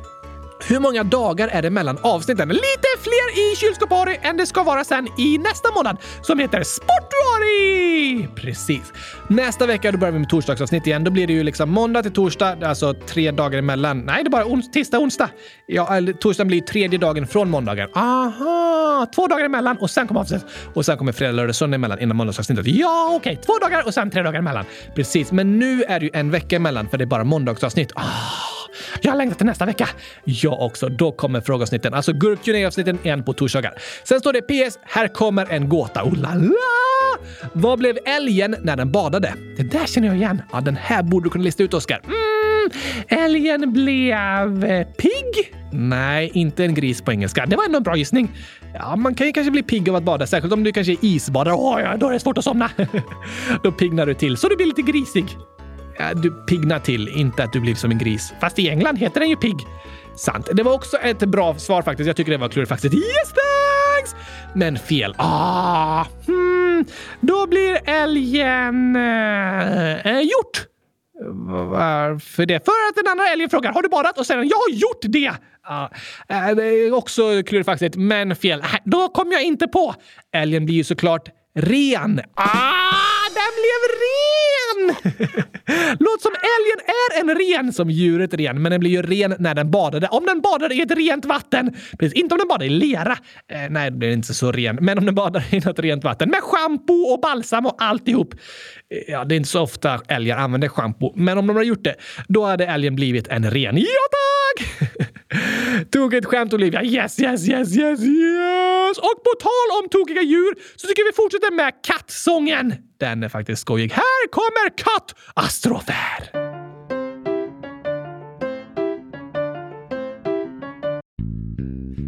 Hur många dagar är det mellan avsnitten? Lite fler i kylskåpari än det ska vara sen i nästa månad som heter Sportuari! Precis. Nästa vecka då börjar vi med torsdagsavsnitt igen. Då blir det ju liksom måndag till torsdag, alltså tre dagar emellan. Nej, det är bara ons tisdag, onsdag. Ja, eller torsdagen blir tredje dagen från måndagen. Aha! Två dagar emellan och sen kommer avsnittet. Och sen kommer fredag, lördag, söndag emellan innan måndagsavsnittet. Ja, okej. Okay. Två dagar och sen tre dagar emellan. Precis, men nu är det ju en vecka emellan för det är bara måndagsavsnitt. Ah. Jag har längtat till nästa vecka. Jag också. Då kommer frågeavsnitten. Alltså Gurkjuni-avsnitten en på torsdagar. Sen står det PS. Här kommer en gåta. Oh la la! Vad blev älgen när den badade? Det där känner jag igen. Ja, den här borde du kunna lista ut, Oskar. Mm, älgen blev eh, pigg? Nej, inte en gris på engelska. Det var ändå en bra gissning. Ja, man kan ju kanske bli pigg av att bada, särskilt om du kanske är isbadare. Åh, ja, då är det svårt att somna. <laughs> då piggnar du till så du blir lite grisig Eh, du piggnar till, inte att du blir som en gris. Fast i England heter den ju pigg. Sant. Det var också ett bra svar faktiskt. Jag tycker det var klurifaxigt. Yes thanks! Men fel. Ah, hmm. Då blir älgen eh, eh gjort. Varför det? För att den andra älgen frågar “Har du badat?” och säger “Jag har gjort det!” ja, eh, Det är också klurifaxigt, men fel. Då kom jag inte på. Älgen blir ju såklart ren. Ah, den blev ren! <laughs> Algen är en ren som djuret ren, men den blir ju ren när den badade. Om den badade i ett rent vatten. Precis, inte om den badade i lera. Eh, nej, då blir den inte så ren. Men om den badar i något rent vatten med schampo och balsam och alltihop. Eh, ja, det är inte så ofta älgar använder schampo, men om de har gjort det, då hade älgen blivit en ren. Ja tack! <laughs> Tokigt skämt Olivia. Yes, yes, yes, yes, yes! Och på tal om tokiga djur så tycker vi fortsätter med kattsången. Den är faktiskt skojig. Här kommer katt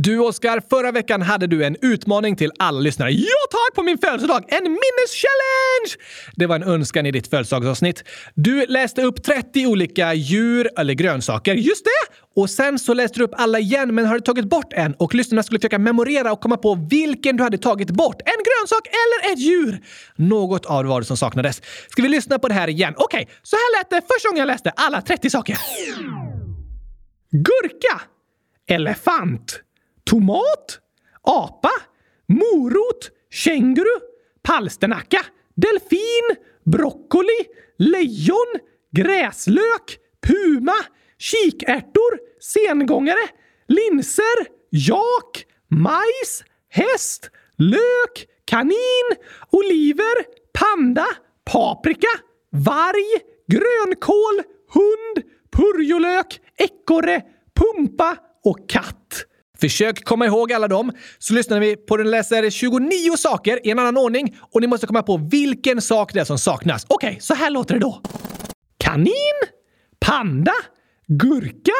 Du Oskar, förra veckan hade du en utmaning till alla lyssnare. Ja tack! På min födelsedag! En minneschallenge! Det var en önskan i ditt födelsedagsavsnitt. Du läste upp 30 olika djur eller grönsaker. Just det! Och sen så läste du upp alla igen men hade tagit bort en och lyssnarna skulle försöka memorera och komma på vilken du hade tagit bort. En grönsak eller ett djur! Något av det var det som saknades. Ska vi lyssna på det här igen? Okej, så här lät det första gången jag läste alla 30 saker. Gurka. Elefant. Tomat. Apa. Morot. Känguru. Palsternacka. Delfin. Broccoli. Lejon. Gräslök. Puma. Kikärtor. Sengångare. Linser. Jak. Majs. Häst. Lök. Kanin. Oliver. Panda. Paprika. Varg. Grönkål. Hund. Purjolök. Ekorre. Pumpa och katt. Försök komma ihåg alla dem, så lyssnar vi på den läser 29 saker i en annan ordning och ni måste komma på vilken sak det är som saknas. Okej, så här låter det då. Kanin, panda, gurka,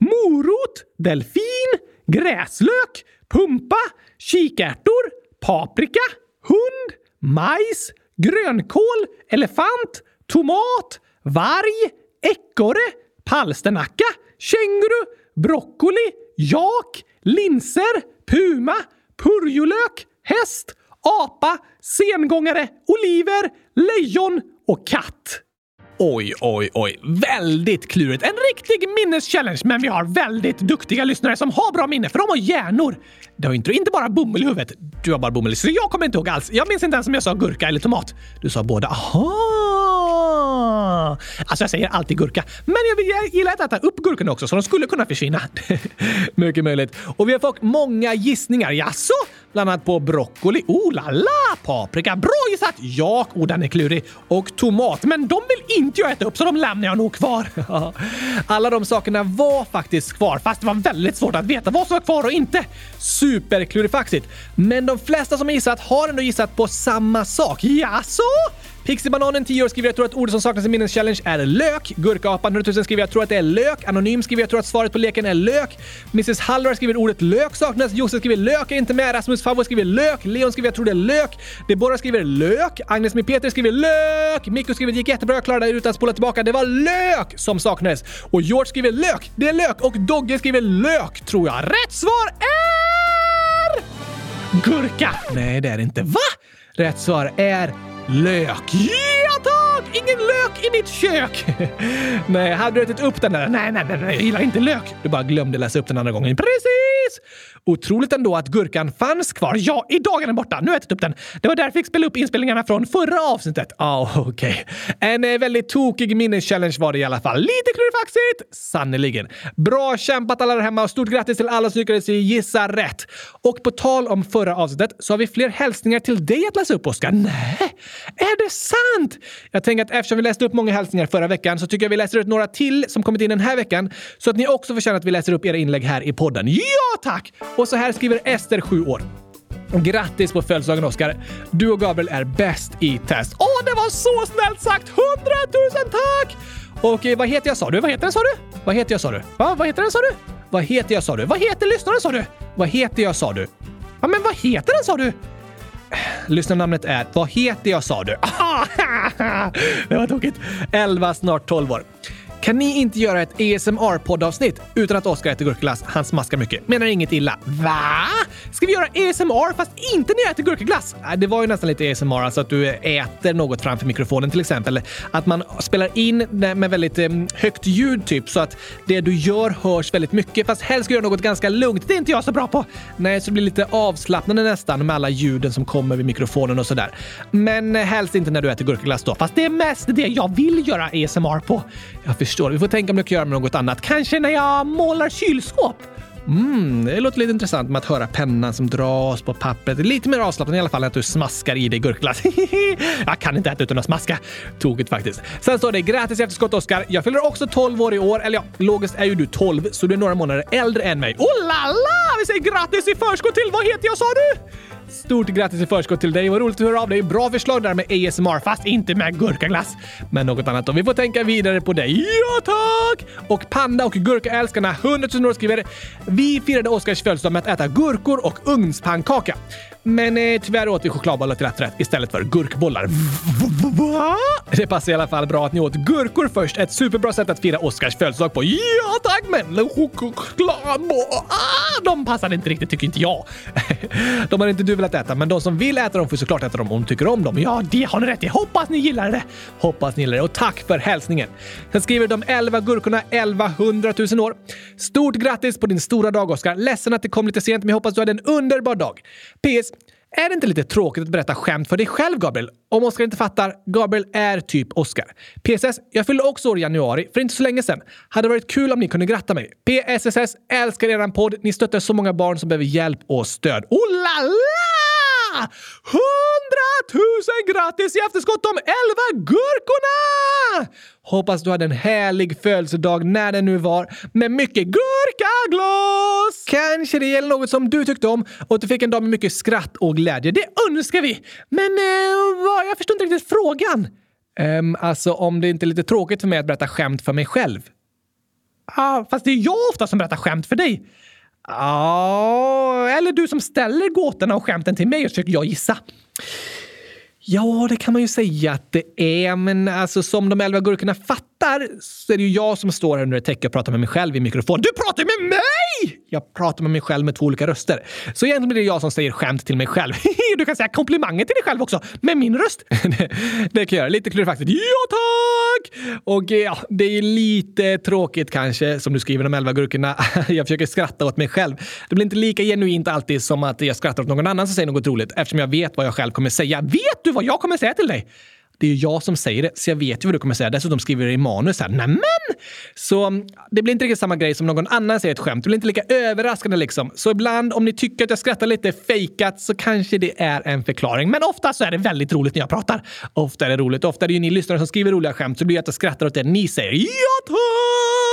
morot, delfin, gräslök, pumpa, kikärtor, paprika, hund, majs, grönkål, elefant, tomat, varg, ekorre, palsternacka, känguru, broccoli, jak, linser, puma, purjolök, häst, apa, sengångare, oliver, lejon och katt. Oj, oj, oj. Väldigt klurigt. En riktig minneschallenge, men vi har väldigt duktiga lyssnare som har bra minne, för de har hjärnor. Det har inte, inte bara bomull i huvudet. Du har bara bomull, så jag kommer inte ihåg alls. Jag minns inte ens om jag sa gurka eller tomat. Du sa båda. Aha! Alltså, jag säger alltid gurka, men jag, jag gillar att äta upp gurkorna också, så de skulle kunna försvinna. <laughs> Mycket möjligt. Och vi har fått många gissningar. Jaså? Bland annat på broccoli. Oh la la! Paprika. Bra gissat! Jak. Oh, den är klurig. Och tomat. Men de vill inte jag äta upp, så de lämnar jag nog kvar. <laughs> Alla de sakerna var faktiskt kvar, fast det var väldigt svårt att veta vad som var kvar och inte. Superklurifaxigt. Men de flesta som har gissat har ändå gissat på samma sak. Jaså? Pixibananen 10 år skriver jag tror att ordet som saknas i minneschallenge är lök. Gurkapan 100 000 skriver jag tror att det är lök. Anonym skriver jag tror att svaret på leken är lök. Mrs Hallvar skriver ordet lök saknas. Josef skriver lök är inte med. Rasmus Favvo skriver lök. Leon skriver jag tror det är lök. Deborah skriver lök. Agnes med Peter skriver lök. Mikko skriver det gick jättebra, jag klarade det utan att spola tillbaka. Det var lök som saknades. Och George skriver lök. Det är lök. Och Dogge skriver lök tror jag. Rätt svar är... Gurka! Nej, det är det inte. Va? Rätt svar är lök. Ja tack! Ingen lök i mitt kök! <laughs> nej, hade du ätit upp den där? Nej, nej, nej, nej, jag gillar inte lök. Du bara glömde läsa upp den andra gången. Precis! Otroligt ändå att gurkan fanns kvar. Ja, idag är den borta. Nu har jag ätit upp den. Det var därför jag fick spela upp inspelningarna från förra avsnittet. Ja, ah, okej. Okay. En eh, väldigt tokig minneschallenge var det i alla fall. Lite klurifaxigt! Sannerligen. Bra kämpat alla där hemma och stort grattis till alla som lyckades gissa rätt. Och på tal om förra avsnittet så har vi fler hälsningar till dig att läsa upp, Oskar. Nej, är det sant? Jag tänker att eftersom vi läste upp många hälsningar förra veckan så tycker jag vi läser ut några till som kommit in den här veckan så att ni också får känna att vi läser upp era inlägg här i podden. Ja, tack! Och så här skriver Ester, 7 år. Grattis på födelsedagen Oskar! Du och Gabriel är bäst i test. Åh, det var så snällt sagt! Hundratusen tack! Och eh, vad heter jag sa du? Vad heter den sa du? Vad heter jag sa du? Va? Vad heter den sa du? Vad heter jag sa du? Vad heter lyssnaren sa du? Vad heter jag sa du? Ja, men vad heter den sa du? Lyssnarnamnet är Vad heter jag sa du? <laughs> det var tokigt. 11, snart 12 år. Kan ni inte göra ett ASMR-poddavsnitt utan att Oskar äter gurkaglass? Han smaskar mycket. Menar inget illa. Va? Ska vi göra ASMR fast inte när jag äter gurkaglass? Äh, det var ju nästan lite ASMR, alltså att du äter något framför mikrofonen till exempel. Att man spelar in med väldigt eh, högt ljud typ så att det du gör hörs väldigt mycket. Fast helst ska du göra något ganska lugnt. Det är inte jag så bra på. Nej, så det blir lite avslappnande nästan med alla ljuden som kommer vid mikrofonen och sådär. Men eh, helst inte när du äter gurkaglass då. Fast det är mest det jag vill göra ASMR på. Jag förstår. Vi får tänka om du kan göra med något annat. Kanske när jag målar kylskåp? Mm, det låter lite intressant med att höra pennan som dras på pappret. Lite mer avslappnat i alla fall än att du smaskar i dig gurkglass. <laughs> jag kan inte äta utan att smaska. Tokigt faktiskt. Sen står det grattis i efterskott Oskar. Jag fyller också 12 år i år. Eller ja, logiskt är ju du 12 så du är några månader äldre än mig. Oh la la! Vi säger grattis i förskott till vad heter jag sa du? Stort grattis i förskott till dig. Vad roligt att höra av dig. Bra förslag där med ASMR, fast inte med gurkaglass. Men något annat då. Vi får tänka vidare på dig. Ja, tack! Och Panda och Gurkaälskarna 100 000 år skriver Vi firade Oskars födelsedag med att äta gurkor och ugnspannkaka. Men eh, tyvärr åt vi chokladbollar till efterrätt istället för gurkbollar. Va? Det passar i alla fall bra att ni åt gurkor först. Ett superbra sätt att fira Oscars födelsedag på. Ja tack, men chokladbollar, ah, de passade inte riktigt tycker inte jag. <laughs> De har inte du velat äta, men de som vill äta dem får såklart äta dem om de tycker om dem. Ja, det har ni rätt i. Hoppas ni gillar det. Hoppas ni gillar det och tack för hälsningen. Sen skriver de 11 gurkorna 1100 000 år. Stort grattis på din stora dag, Oskar. Ledsen att det kom lite sent, men jag hoppas du hade en underbar dag. PS. Är det inte lite tråkigt att berätta skämt för dig själv, Gabriel? Om Oskar inte fattar, Gabriel är typ Oskar. PSS. Jag fyllde också år i januari, för inte så länge sedan. Hade varit kul om ni kunde gratta mig. PSSS. Älskar eran podd. Ni stöttar så många barn som behöver hjälp och stöd. Oh la la! Hundratusen grattis i efterskott de elva gurkorna! Hoppas du hade en härlig födelsedag när det nu var med mycket gurkaglas! Kanske det gäller något som du tyckte om och att du fick en dag med mycket skratt och glädje. Det önskar vi! Men eh, jag förstår inte riktigt frågan. Um, alltså om det inte är lite tråkigt för mig att berätta skämt för mig själv. Ah, fast det är jag ofta som berättar skämt för dig. Ja, eller du som ställer gåtorna och skämten till mig och försöker jag gissa. Ja, det kan man ju säga att det är, men alltså som de elva gurkorna fattar så är det ju jag som står här under ett täcke och pratar med mig själv i mikrofon. Du pratar med mig! Jag pratar med mig själv med två olika röster. Så egentligen blir det jag som säger skämt till mig själv. <laughs> Du kan säga komplimanger till dig själv också, med min röst. <laughs> det kan jag göra. Lite klurifaxigt. Ja, tack! Och eh, ja, det är lite tråkigt kanske, som du skriver de elva gurkorna. <laughs> jag försöker skratta åt mig själv. Det blir inte lika genuint alltid som att jag skrattar åt någon annan som säger något roligt eftersom jag vet vad jag själv kommer säga. Vet du vad jag kommer säga till dig? Det är ju jag som säger det, så jag vet ju vad du kommer säga. Dessutom skriver det i manus här. Nämen! Så mm, det blir inte riktigt samma grej som någon annan säger ett skämt. Det blir inte lika överraskande liksom. Så ibland, om ni tycker att jag skrattar lite fejkat så kanske det är en förklaring. Men ofta så är det väldigt roligt när jag pratar. Ofta är det roligt. Ofta är det ju ni lyssnare som skriver roliga skämt, så det blir att jag skrattar åt det ni säger. Ja, tack!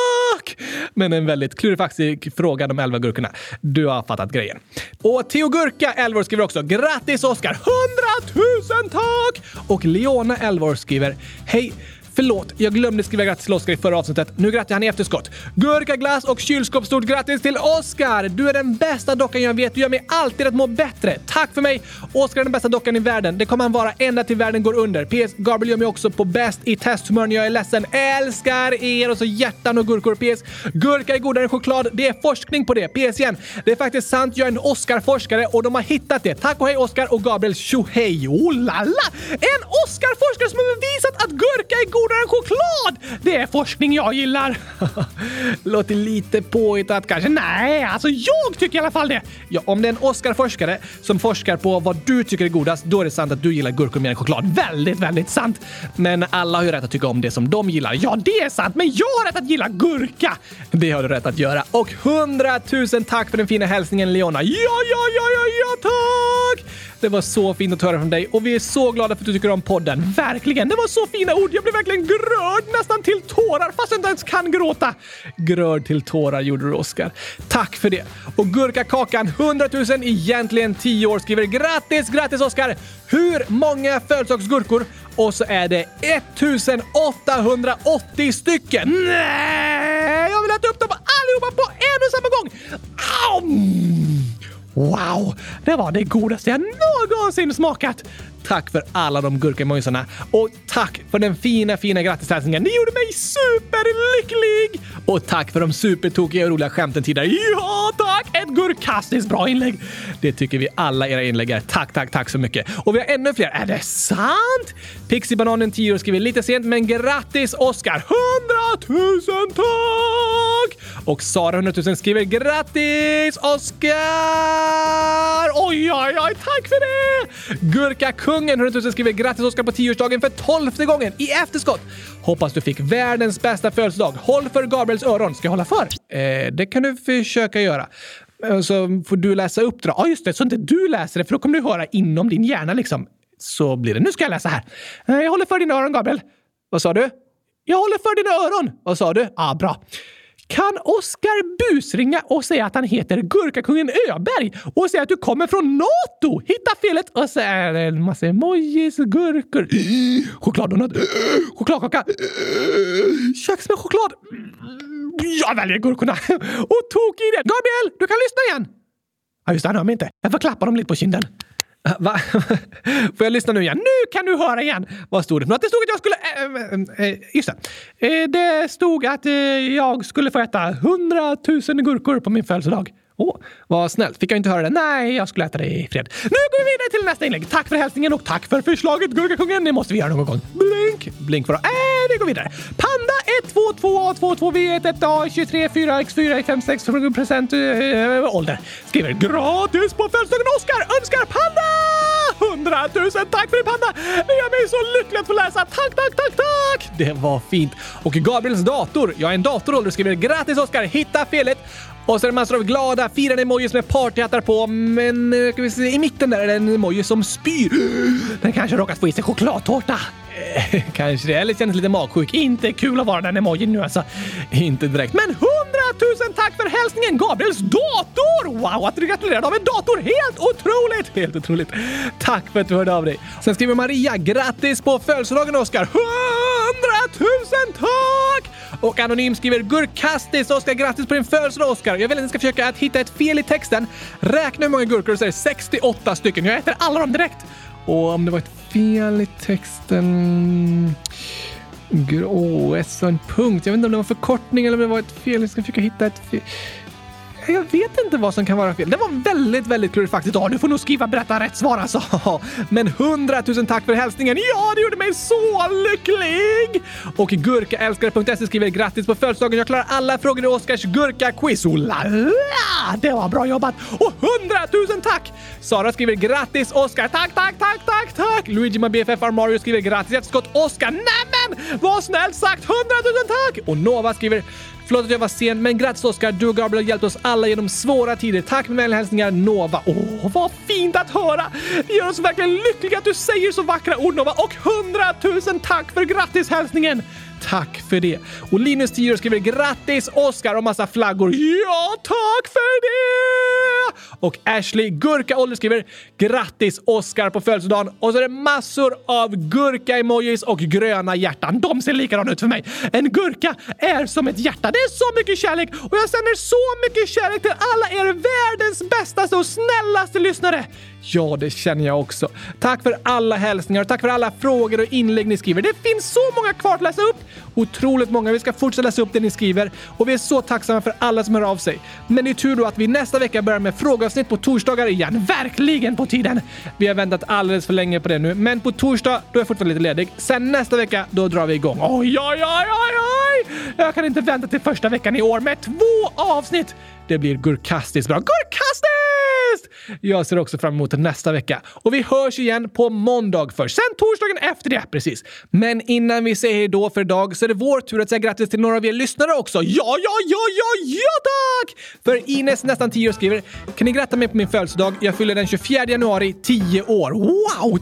Men en väldigt klurifaxig fråga de elva gurkorna. Du har fattat grejen. Och Theo Gurka, 11 år, skriver också “Grattis Oskar! 100 000 tack!” Och Leona, 11 år, skriver “Hej! Förlåt, jag glömde skriva grattis till Oskar i förra avsnittet. Nu grattar han i efterskott. Gurkaglass och kylskåp, stort grattis till Oskar! Du är den bästa dockan jag vet. Du gör mig alltid att må bättre. Tack för mig! Oskar är den bästa dockan i världen. Det kommer han vara ända till världen går under. PS. Gabriel gör mig också på bäst i testhumör när jag är ledsen. Älskar er! Och så hjärtan och gurkor. PS. Gurka är godare än choklad. Det är forskning på det. PS igen. Det är faktiskt sant. Jag är en Oscar-forskare och de har hittat det. Tack och hej Oskar och Gabriel. Tjohej! Oh la la! En Oscar-forskare som har bevisat att gurka är god godare än choklad! Det är forskning jag gillar. <laughs> Låter lite påhittat kanske. Nej, alltså jag tycker i alla fall det. Ja, om det är en Oscar-forskare som forskar på vad du tycker är godast, då är det sant att du gillar gurkor mer än choklad. Väldigt, väldigt sant. Men alla har ju rätt att tycka om det som de gillar. Ja, det är sant, men jag har rätt att gilla gurka. Det har du rätt att göra. Och hundratusen tack för den fina hälsningen Leona. Ja, ja, ja, ja, ja, tack! Det var så fint att höra från dig och vi är så glada för att du tycker om podden. Verkligen! Det var så fina ord. Jag blev verkligen grörd nästan till tårar fast jag inte ens kan gråta. Grörd till tårar gjorde du, Oskar. Tack för det. Och Gurkakakan 100 000 egentligen 10 år skriver grattis, grattis Oskar! Hur många födelsedagsgurkor? Och så är det 1880 stycken. Nej! Jag vill äta upp dem allihopa på en och samma gång! Au! Wow! Det var det godaste jag någonsin smakat! Tack för alla de gurkamojsarna och tack för den fina, fina grattishälsningen. Ni gjorde mig superlycklig! Och tack för de supertokiga och roliga skämten tidigare. Ja, tack! Ett gurkastiskt bra inlägg! Det tycker vi alla era inlägg är. Tack, tack, tack så mycket. Och vi har ännu fler. Är det sant? Pixibananen 10 år skriver lite sent, men grattis Oskar! 100 000 tack! Och Sara 100 000 skriver grattis Oskar! Oj, oj, oj, tack för det! Gurka Kungen 100 000 skriver grattis Oskar på 10-årsdagen för tolfte gången i efterskott. Hoppas du fick världens bästa födelsedag. Håll för Gabriels öron. Ska jag hålla för? Eh, det kan du försöka göra. Eh, så får du läsa upp det Ja, ah, just det. Så inte du läser det, för då kommer du höra inom din hjärna liksom. Så blir det. Nu ska jag läsa här. Eh, Jag håller för dina öron, Gabriel. Vad sa du? Jag håller för dina öron. Vad sa du? Ah, bra. Kan Oskar busringa och säga att han heter Gurkakungen Öberg och säga att du kommer från NATO? Hitta felet och så är det en massa emojis, gurkor, chokladdonut, chokladkaka, kex med choklad. Jag väljer gurkorna <laughs> och tok i det. Gabriel, du kan lyssna igen. Ja, just det, han hör mig inte. Jag får klappa dem lite på kinden. <laughs> Va? Får jag lyssna nu igen? Nu kan du höra igen! Vad stod det för något? Det stod att jag skulle... Äh, äh, just det. Det stod att jag skulle få äta hundratusen gurkor på min födelsedag. Åh, vad snällt. Fick jag inte höra det? Nej, jag skulle äta det i fred. Nu går vi vidare till nästa inlägg. Tack för hälsningen och tack för förslaget Gurkakungen. Det måste vi göra någon gång. Blink! Blink för äh, vi går vidare. Panda 122A22V11A234X4X56 present äh, ålder skriver gratis på födelsedagen Oskar önskar Panda! 100 000 tack för det Panda! Det gör mig så lycklig att få läsa. Tack, tack, tack, tack! Det var fint. Och Gabriels dator, jag är en datorålder, skriver grattis Oskar, hitta felet. Och så är det massor av glada, firande emojis med partyhattar på, men eh, ska vi se, i mitten där är det en emoji som spyr. Den kanske råkat få i sig chokladtårta. Eh, <laughs> kanske det, eller känns lite magsjuk. Inte kul att vara den emojin nu alltså. Inte direkt. Men 100 000 tack för hälsningen Gabriels dator! Wow, att du gratulerade av en dator! Helt otroligt! Helt otroligt. Tack för att du hörde av dig. Sen skriver Maria, grattis på födelsedagen Oskar! 100 000 tack! Och Anonym skriver gurkastis Oskar, grattis på din födelsedag Oskar! Jag vill att ni ska försöka att hitta ett fel i texten. Räkna hur många gurkor du säger, 68 stycken. Jag äter alla dem direkt. Och om det var ett fel i texten... Gud, Åh, S och en punkt. Jag vet inte om det var förkortning eller om det var ett fel. Jag ska försöka hitta ett fel. Jag vet inte vad som kan vara fel. Det var väldigt, väldigt klurigt faktiskt. Ja, du får nog skriva berätta rätt svar alltså. <laughs> Men hundratusen tack för hälsningen. Ja, det gjorde mig så lycklig! Och gurkaälskare.se skriver grattis på födelsedagen. Jag klarar alla frågor i Oskars gurka-quiz. Oh la la! Det var bra jobbat! Och hundratusen tack! Sara skriver grattis Oskar. Tack, tack, tack, tack, tack! Luigi med BFF Armario skriver grattis efterskott Oskar. Nämen! Vad snällt sagt! Hundratusen tack! Och Nova skriver Förlåt att jag var sen, men grattis Oskar! Du och Gabriel har hjälpt oss alla genom svåra tider. Tack med vänliga hälsningar Nova. Åh, vad fint att höra! Det gör oss verkligen lyckliga att du säger så vackra ord Nova och hundratusen tack för grattishälsningen! Tack för det! Och Linus 10 skriver grattis Oskar och massa flaggor. Ja, tack för det! Och Ashley Gurkaålder skriver grattis Oskar på födelsedagen och så är det massor av gurka-emojis och gröna hjärtan. De ser likadana ut för mig. En gurka är som ett hjärta. Det är så mycket kärlek och jag sänder så mycket kärlek till alla er världens bästaste och snällaste lyssnare. Ja, det känner jag också. Tack för alla hälsningar och tack för alla frågor och inlägg ni skriver. Det finns så många kvar att läsa upp. Otroligt många. Vi ska fortsätta läsa upp det ni skriver och vi är så tacksamma för alla som hör av sig. Men det är tur då att vi nästa vecka börjar med frågeavsnitt på torsdagar igen. Verkligen på tiden! Vi har väntat alldeles för länge på det nu, men på torsdag då är jag fortfarande lite ledig. Sen nästa vecka, då drar vi igång. Oj, oj, oj, oj, oj! Jag kan inte vänta till första veckan i år med två avsnitt! Det blir gurkastiskt bra. Gurkastiskt! Jag ser också fram emot nästa vecka. Och vi hörs igen på måndag först, sen torsdagen efter det. Precis. Men innan vi säger hejdå för idag så är det vår tur att säga grattis till några av er lyssnare också. Ja, ja, ja, ja, ja tack! För Ines, nästan 10 år, skriver “Kan ni gratta mig på min födelsedag? Jag fyller den 24 januari, 10 år.” Wow! 10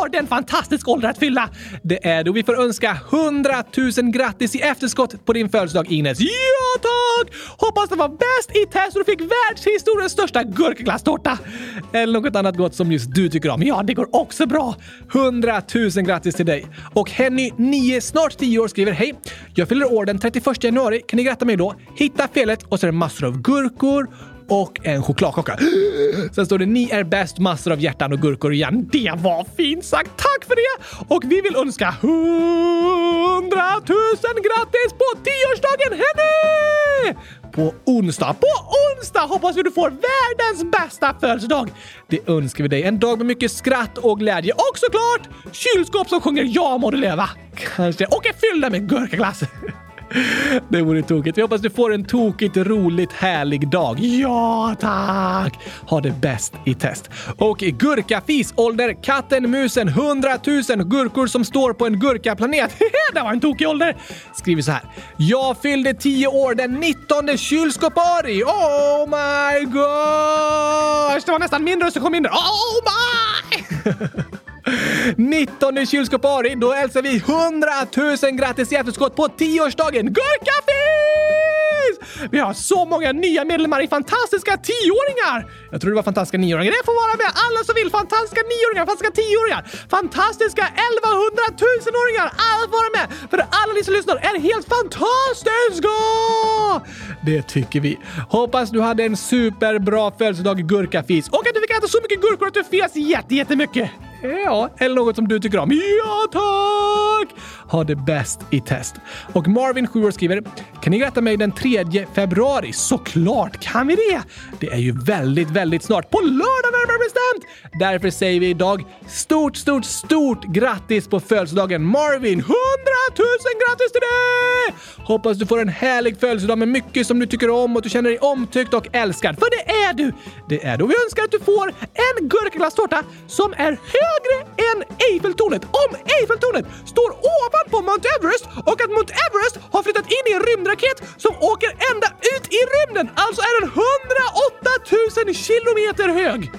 år! Det är en fantastisk ålder att fylla! Det är då vi får önska 100 000 grattis i efterskott på din födelsedag, Ines. Ja, tack! Hoppas det var bäst i test och du fick världshistoriens största gurka! Glasstårta Eller något annat gott som just du tycker om. Ja, det går också bra. 100 000 grattis till dig! Och Henny, 9, snart 10 år, skriver Hej! Jag fyller år den 31 januari. Kan ni gratta mig då? Hitta felet och så är det massor av gurkor och en chokladkaka. Sen står det ni är bäst, massor av hjärtan och gurkor igen. Det var fint sagt! Tack för det! Och vi vill önska 100 000 grattis på tioårsdagen! Henny! På onsdag, på onsdag hoppas vi du får världens bästa födelsedag! Det önskar vi dig. En dag med mycket skratt och glädje och såklart kylskåp som sjunger Ja må du leva! Kanske. Och är fyllda med gurkaglass. <laughs> Det vore tokigt. Vi hoppas du får en tokigt roligt härlig dag. Ja, tack! Ha det bäst i test. Och gurkafis, ålder katten, musen, 100 000 gurkor som står på en gurkaplanet. <laughs> det var en tokig ålder! Skriver så här. Jag fyllde 10 år den 19 kylskåpari. Oh my gosh! Det var nästan min röst som kom in. Oh my! <laughs> 19 kylskåpari, då hälsar vi 100 000 grattis i efterskott på 10-årsdagen! Gurkafis! Vi har så många nya medlemmar i Fantastiska 10-åringar! Jag tror det var Fantastiska nioåringar. Det får vara med alla som vill! Fantastiska nioåringar, Fantastiska tioåringar, Fantastiska elvahundratusenåringar! Alla får vara med! För alla ni som lyssnar är helt fantastiska! Det tycker vi. Hoppas du hade en superbra födelsedag Gurkafis och att du fick äta så mycket gurkor att du fes jättemycket! Ja, eller något som du tycker om. Ja, tack! Ha det bäst i test. Och Marvin, 7 år, skriver Kan ni gratta mig den 3 februari? Såklart kan vi det! Det är ju väldigt, väldigt väldigt snart. På lördag närmare bestämt! Därför säger vi idag stort, stort, stort grattis på födelsedagen Marvin! 100 000 grattis till dig! Hoppas du får en härlig födelsedag med mycket som du tycker om och att du känner dig omtyckt och älskad. För det är du! Det är du. Vi önskar att du får en gurkaglasstårta som är högre än Eiffeltornet om Eiffeltornet står ovanpå Mount Everest och att Mount Everest har flyttat in i en rymdraket som åker ända ut i rymden. Alltså är den 108 000 kilometer hög.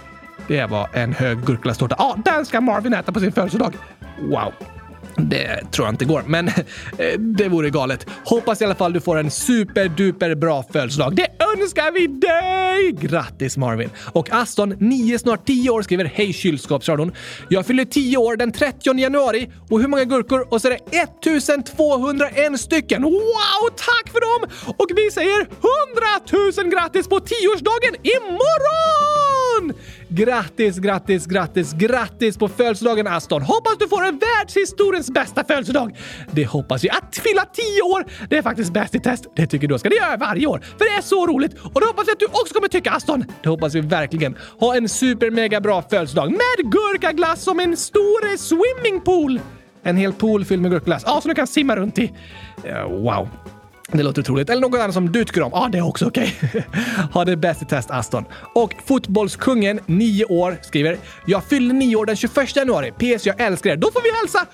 Det var en hög gurkaglasstårta. Ja, den ska Marvin äta på sin födelsedag. Wow. Det tror jag inte går, men eh, det vore galet. Hoppas i alla fall du får en superduper bra födelsedag. Det önskar vi dig! Grattis Marvin! Och Aston, 9 snart 10 år, skriver Hej kylskåpsradion. Jag fyller 10 år den 30 januari och hur många gurkor? Och så är det 1201 stycken. Wow, tack för dem! Och vi säger 100 000 grattis på 10-årsdagen imorgon! Grattis, grattis, grattis, grattis på födelsedagen Aston! Hoppas du får en världshistoriens bästa födelsedag! Det hoppas vi. Att fylla 10 år, det är faktiskt bäst i test. Det tycker du ska det göra varje år, för det är så roligt. Och det hoppas vi att du också kommer tycka Aston. Det hoppas vi verkligen. Ha en super mega bra födelsedag med gurkaglass som en stor swimmingpool! En hel pool fylld med gurkaglass. Ja, som du kan simma runt i. Uh, wow. Det låter otroligt. Eller något annat som du tycker om. Ja, ah, det är också okej. Okay. <laughs> ha det bäst i test, Aston. Och Fotbollskungen, 9 år, skriver “Jag fyller 9 år den 21 januari. PS, jag älskar er. Då får vi hälsa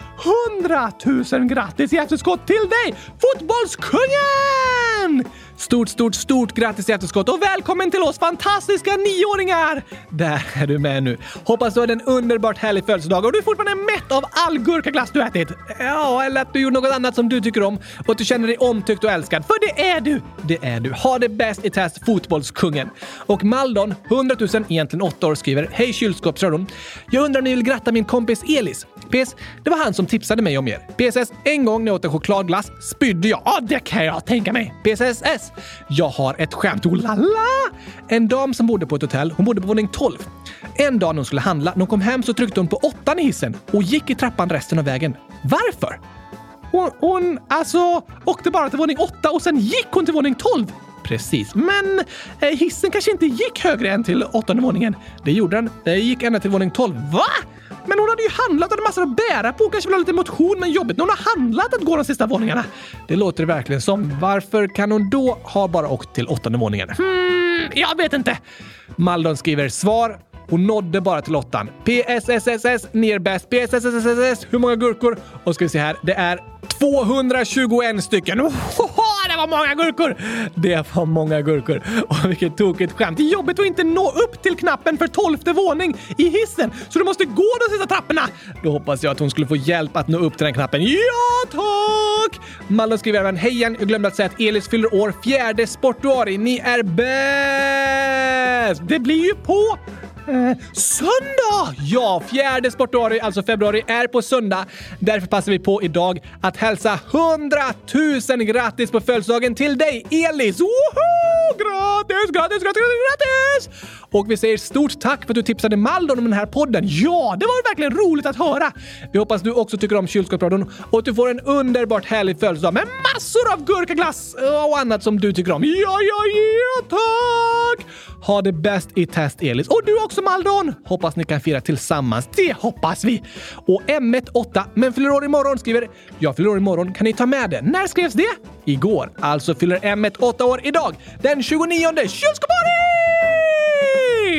100 000 grattis i efterskott till dig, Fotbollskungen! Stort, stort, stort grattis i efterskott och välkommen till oss fantastiska nioåringar! Där är du med nu. Hoppas du hade en underbart härlig födelsedag och du är fortfarande mätt av all gurkaglass du ätit. Ja, eller att du gjorde något annat som du tycker om och att du känner dig omtyckt och älskad. För det är du! Det är du. Ha det bäst i test, fotbollskungen. Och Maldon, 100 000, egentligen 8 år, skriver Hej kylskåpsradion. Jag undrar om ni vill gratta min kompis Elis. PS. Det var han som tipsade mig om er. PSS. En gång när jag åt en chokladglass spydde jag. Ja, det kan jag tänka mig. PSSS. Jag har ett skämt. Oh la la! En dam som bodde på ett hotell, hon bodde på våning 12. En dag när hon skulle handla, när hon kom hem så tryckte hon på åttan i hissen och gick i trappan resten av vägen. Varför? Hon, hon alltså åkte bara till våning 8 och sen gick hon till våning 12. Precis, men eh, hissen kanske inte gick högre än till åttonde våningen. Det gjorde den. Det gick ända till våning 12. Va? Men hon hade ju handlat och hade massor att bära på. Kanske vill ha lite motion, men jobbigt när hon har handlat att gå de sista våningarna. Det låter det verkligen som. Varför kan hon då ha bara åkt till åttonde våningen? Hmm, jag vet inte. Maldon skriver svar. Hon nådde bara till åttan. PSSSS, ner bäst. PSSSS, hur många gurkor? Och ska vi se här, det är 221 stycken. Ohoho, det var många gurkor! Det var många gurkor. Och vilket tokigt skämt. Det är jobbigt att inte nå upp till knappen för tolfte våning i hissen, så du måste gå de sista trapporna. Då hoppas jag att hon skulle få hjälp att nå upp till den knappen. Ja, tack! Malin skriver även Hej igen, jag glömde att säga att Elis fyller år Fjärde sportuari. Ni är bäst! Det blir ju på Eh, söndag! Ja, fjärde sportdagen, alltså februari, är på söndag. Därför passar vi på idag att hälsa 100 000 grattis på födelsedagen till dig, Elis! Woho! Grattis, grattis, grattis, grattis! Och vi säger stort tack för att du tipsade Maldon om den här podden. Ja, det var verkligen roligt att höra! Vi hoppas du också tycker om kylskåpsradion och att du får en underbart härlig födelsedag med massor av gurkaglass eh, och annat som du tycker om. Ja, ja, ja, tack! Ha det bäst i test, Elis. Och du också, Maldon! Hoppas ni kan fira tillsammans. Det hoppas vi! Och M18, men fyller år imorgon, skriver “Jag fyller år imorgon. Kan ni ta med det?” När skrevs det? Igår. Alltså fyller M18 år idag, den 29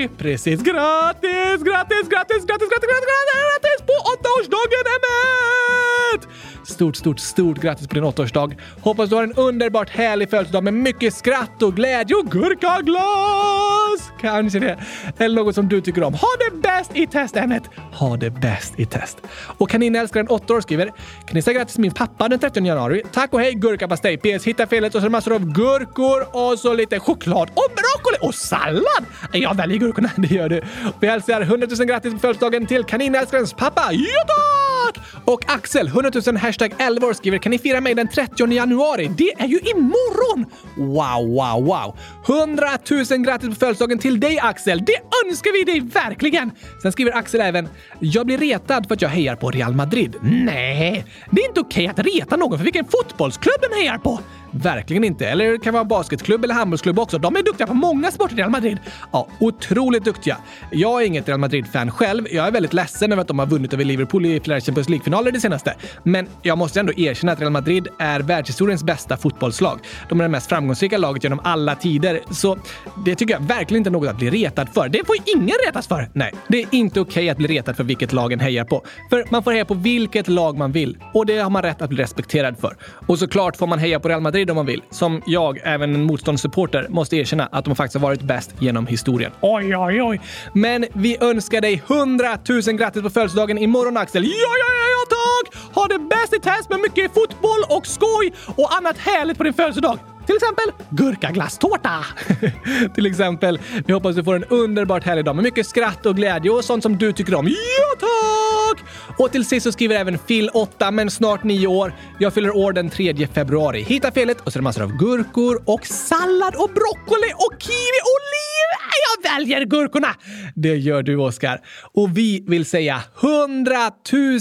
Kylskåpsparty! Precis. Grattis, grattis, grattis, grattis, grattis, grattis, grattis på åttaårsdagen, Emmet! Stort, stort, stort grattis på din åttaårsdag. Hoppas du har en underbart härlig födelsedag med mycket skratt och glädje och gurkaglas! Kanske det. Eller något som du tycker om. Ha det bäst i test, Emmet! Ha det bäst i test. Och kaninälskaren 8 år skriver Kan ni säga grattis till min pappa den 30 januari? Tack och hej gurkapastej! PS hitta felet och så massor av gurkor och så lite choklad och broccoli och sallad! Jag väljer gurkorna, <laughs> det gör du. Vi hälsar 100 000 grattis på födelsedagen till kaninälskarens pappa. Ja tack! Och Axel, 100 000 hashtag 11 år skriver Kan ni fira mig den 30 januari? Det är ju imorgon! Wow, wow, wow! 100 000 grattis på födelsedagen till dig Axel! Det önskar vi dig verkligen! Sen skriver Axel även Jag blir retad för att jag hejar på Real Madrid. Nej, det är inte okej att reta någon för vilken fotbollsklubb den hejar på. Verkligen inte. Eller det kan vara basketklubb eller handbollsklubb också. De är duktiga på många sporter i Real Madrid. Ja, otroligt duktiga. Jag är inget Real Madrid-fan själv. Jag är väldigt ledsen över att de har vunnit över Liverpool i flera Champions League-finaler det senaste. Men jag måste ändå erkänna att Real Madrid är världshistoriens bästa fotbollslag. De är det mest framgångsrika laget genom alla tider. Så det tycker jag verkligen inte är något att bli retad för. Det får ingen retas för. Nej, det är inte okej okay att bli retad för vilket lag en hejar på. För man får heja på vilket lag man vill. Och det har man rätt att bli respekterad för. Och såklart får man heja på Real Madrid Madrid om man vill. Som jag, även en motståndssupporter, måste erkänna att de faktiskt har varit bäst genom historien. Oj, oj, oj. Men vi önskar dig 100 000 grattis på födelsedagen imorgon Axel. Ja, ja, ja, ja tack! Ha det bäst i test med mycket fotboll och skoj och annat härligt på din födelsedag. Till exempel gurkaglasstårta. <laughs> Till exempel. Vi hoppas du får en underbart härlig dag med mycket skratt och glädje och sånt som du tycker om. Ja, tack! Och till sist så skriver även Phil 8, men snart 9 år. Jag fyller år den 3 februari. Hitta felet och så är det massor av gurkor och sallad och broccoli och kiwi och liv. Jag väljer gurkorna! Det gör du, Oskar. Och vi vill säga 100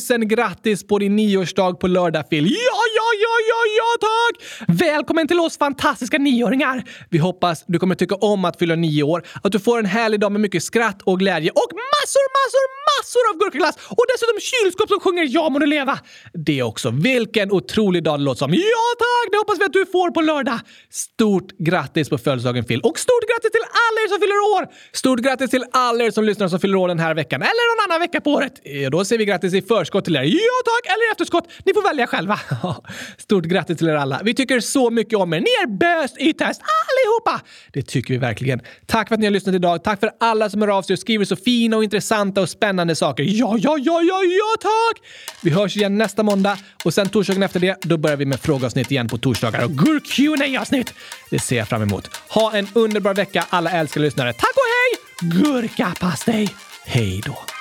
000 grattis på din nioårsdag på lördag, Phil. Ja, ja, ja, ja, ja, tack! Välkommen till oss fantastiska nioåringar! Vi hoppas du kommer tycka om att fylla nio år, att du får en härlig dag med mycket skratt och glädje och massor, massor, massor av gurkaglass och dessutom kylskåp som sjunger Ja må du leva! Det också. Vilken otrolig dag det låter som. Ja tack! Det hoppas vi att du får på lördag. Stort grattis på födelsedagen Phil och stort grattis till alla er som fyller år! Stort grattis till alla er som lyssnar som fyller år den här veckan eller någon annan vecka på året. Eh, då säger vi grattis i förskott till er. Ja tack! Eller i efterskott. Ni får välja själva. <laughs> Stort grattis till er alla. Vi tycker så mycket om er. Ni mer bös i test allihopa! Det tycker vi verkligen. Tack för att ni har lyssnat idag. Tack för alla som hör av sig och skriver så fina och intressanta och spännande saker. Ja, ja, ja, ja, ja, tack! Vi hörs igen nästa måndag och sen torsdagen efter det, då börjar vi med frågeavsnitt igen på torsdagar och gurk avsnitt Det ser jag fram emot. Ha en underbar vecka alla älskade lyssnare. Tack och hej! Gurkapastej! Hej då!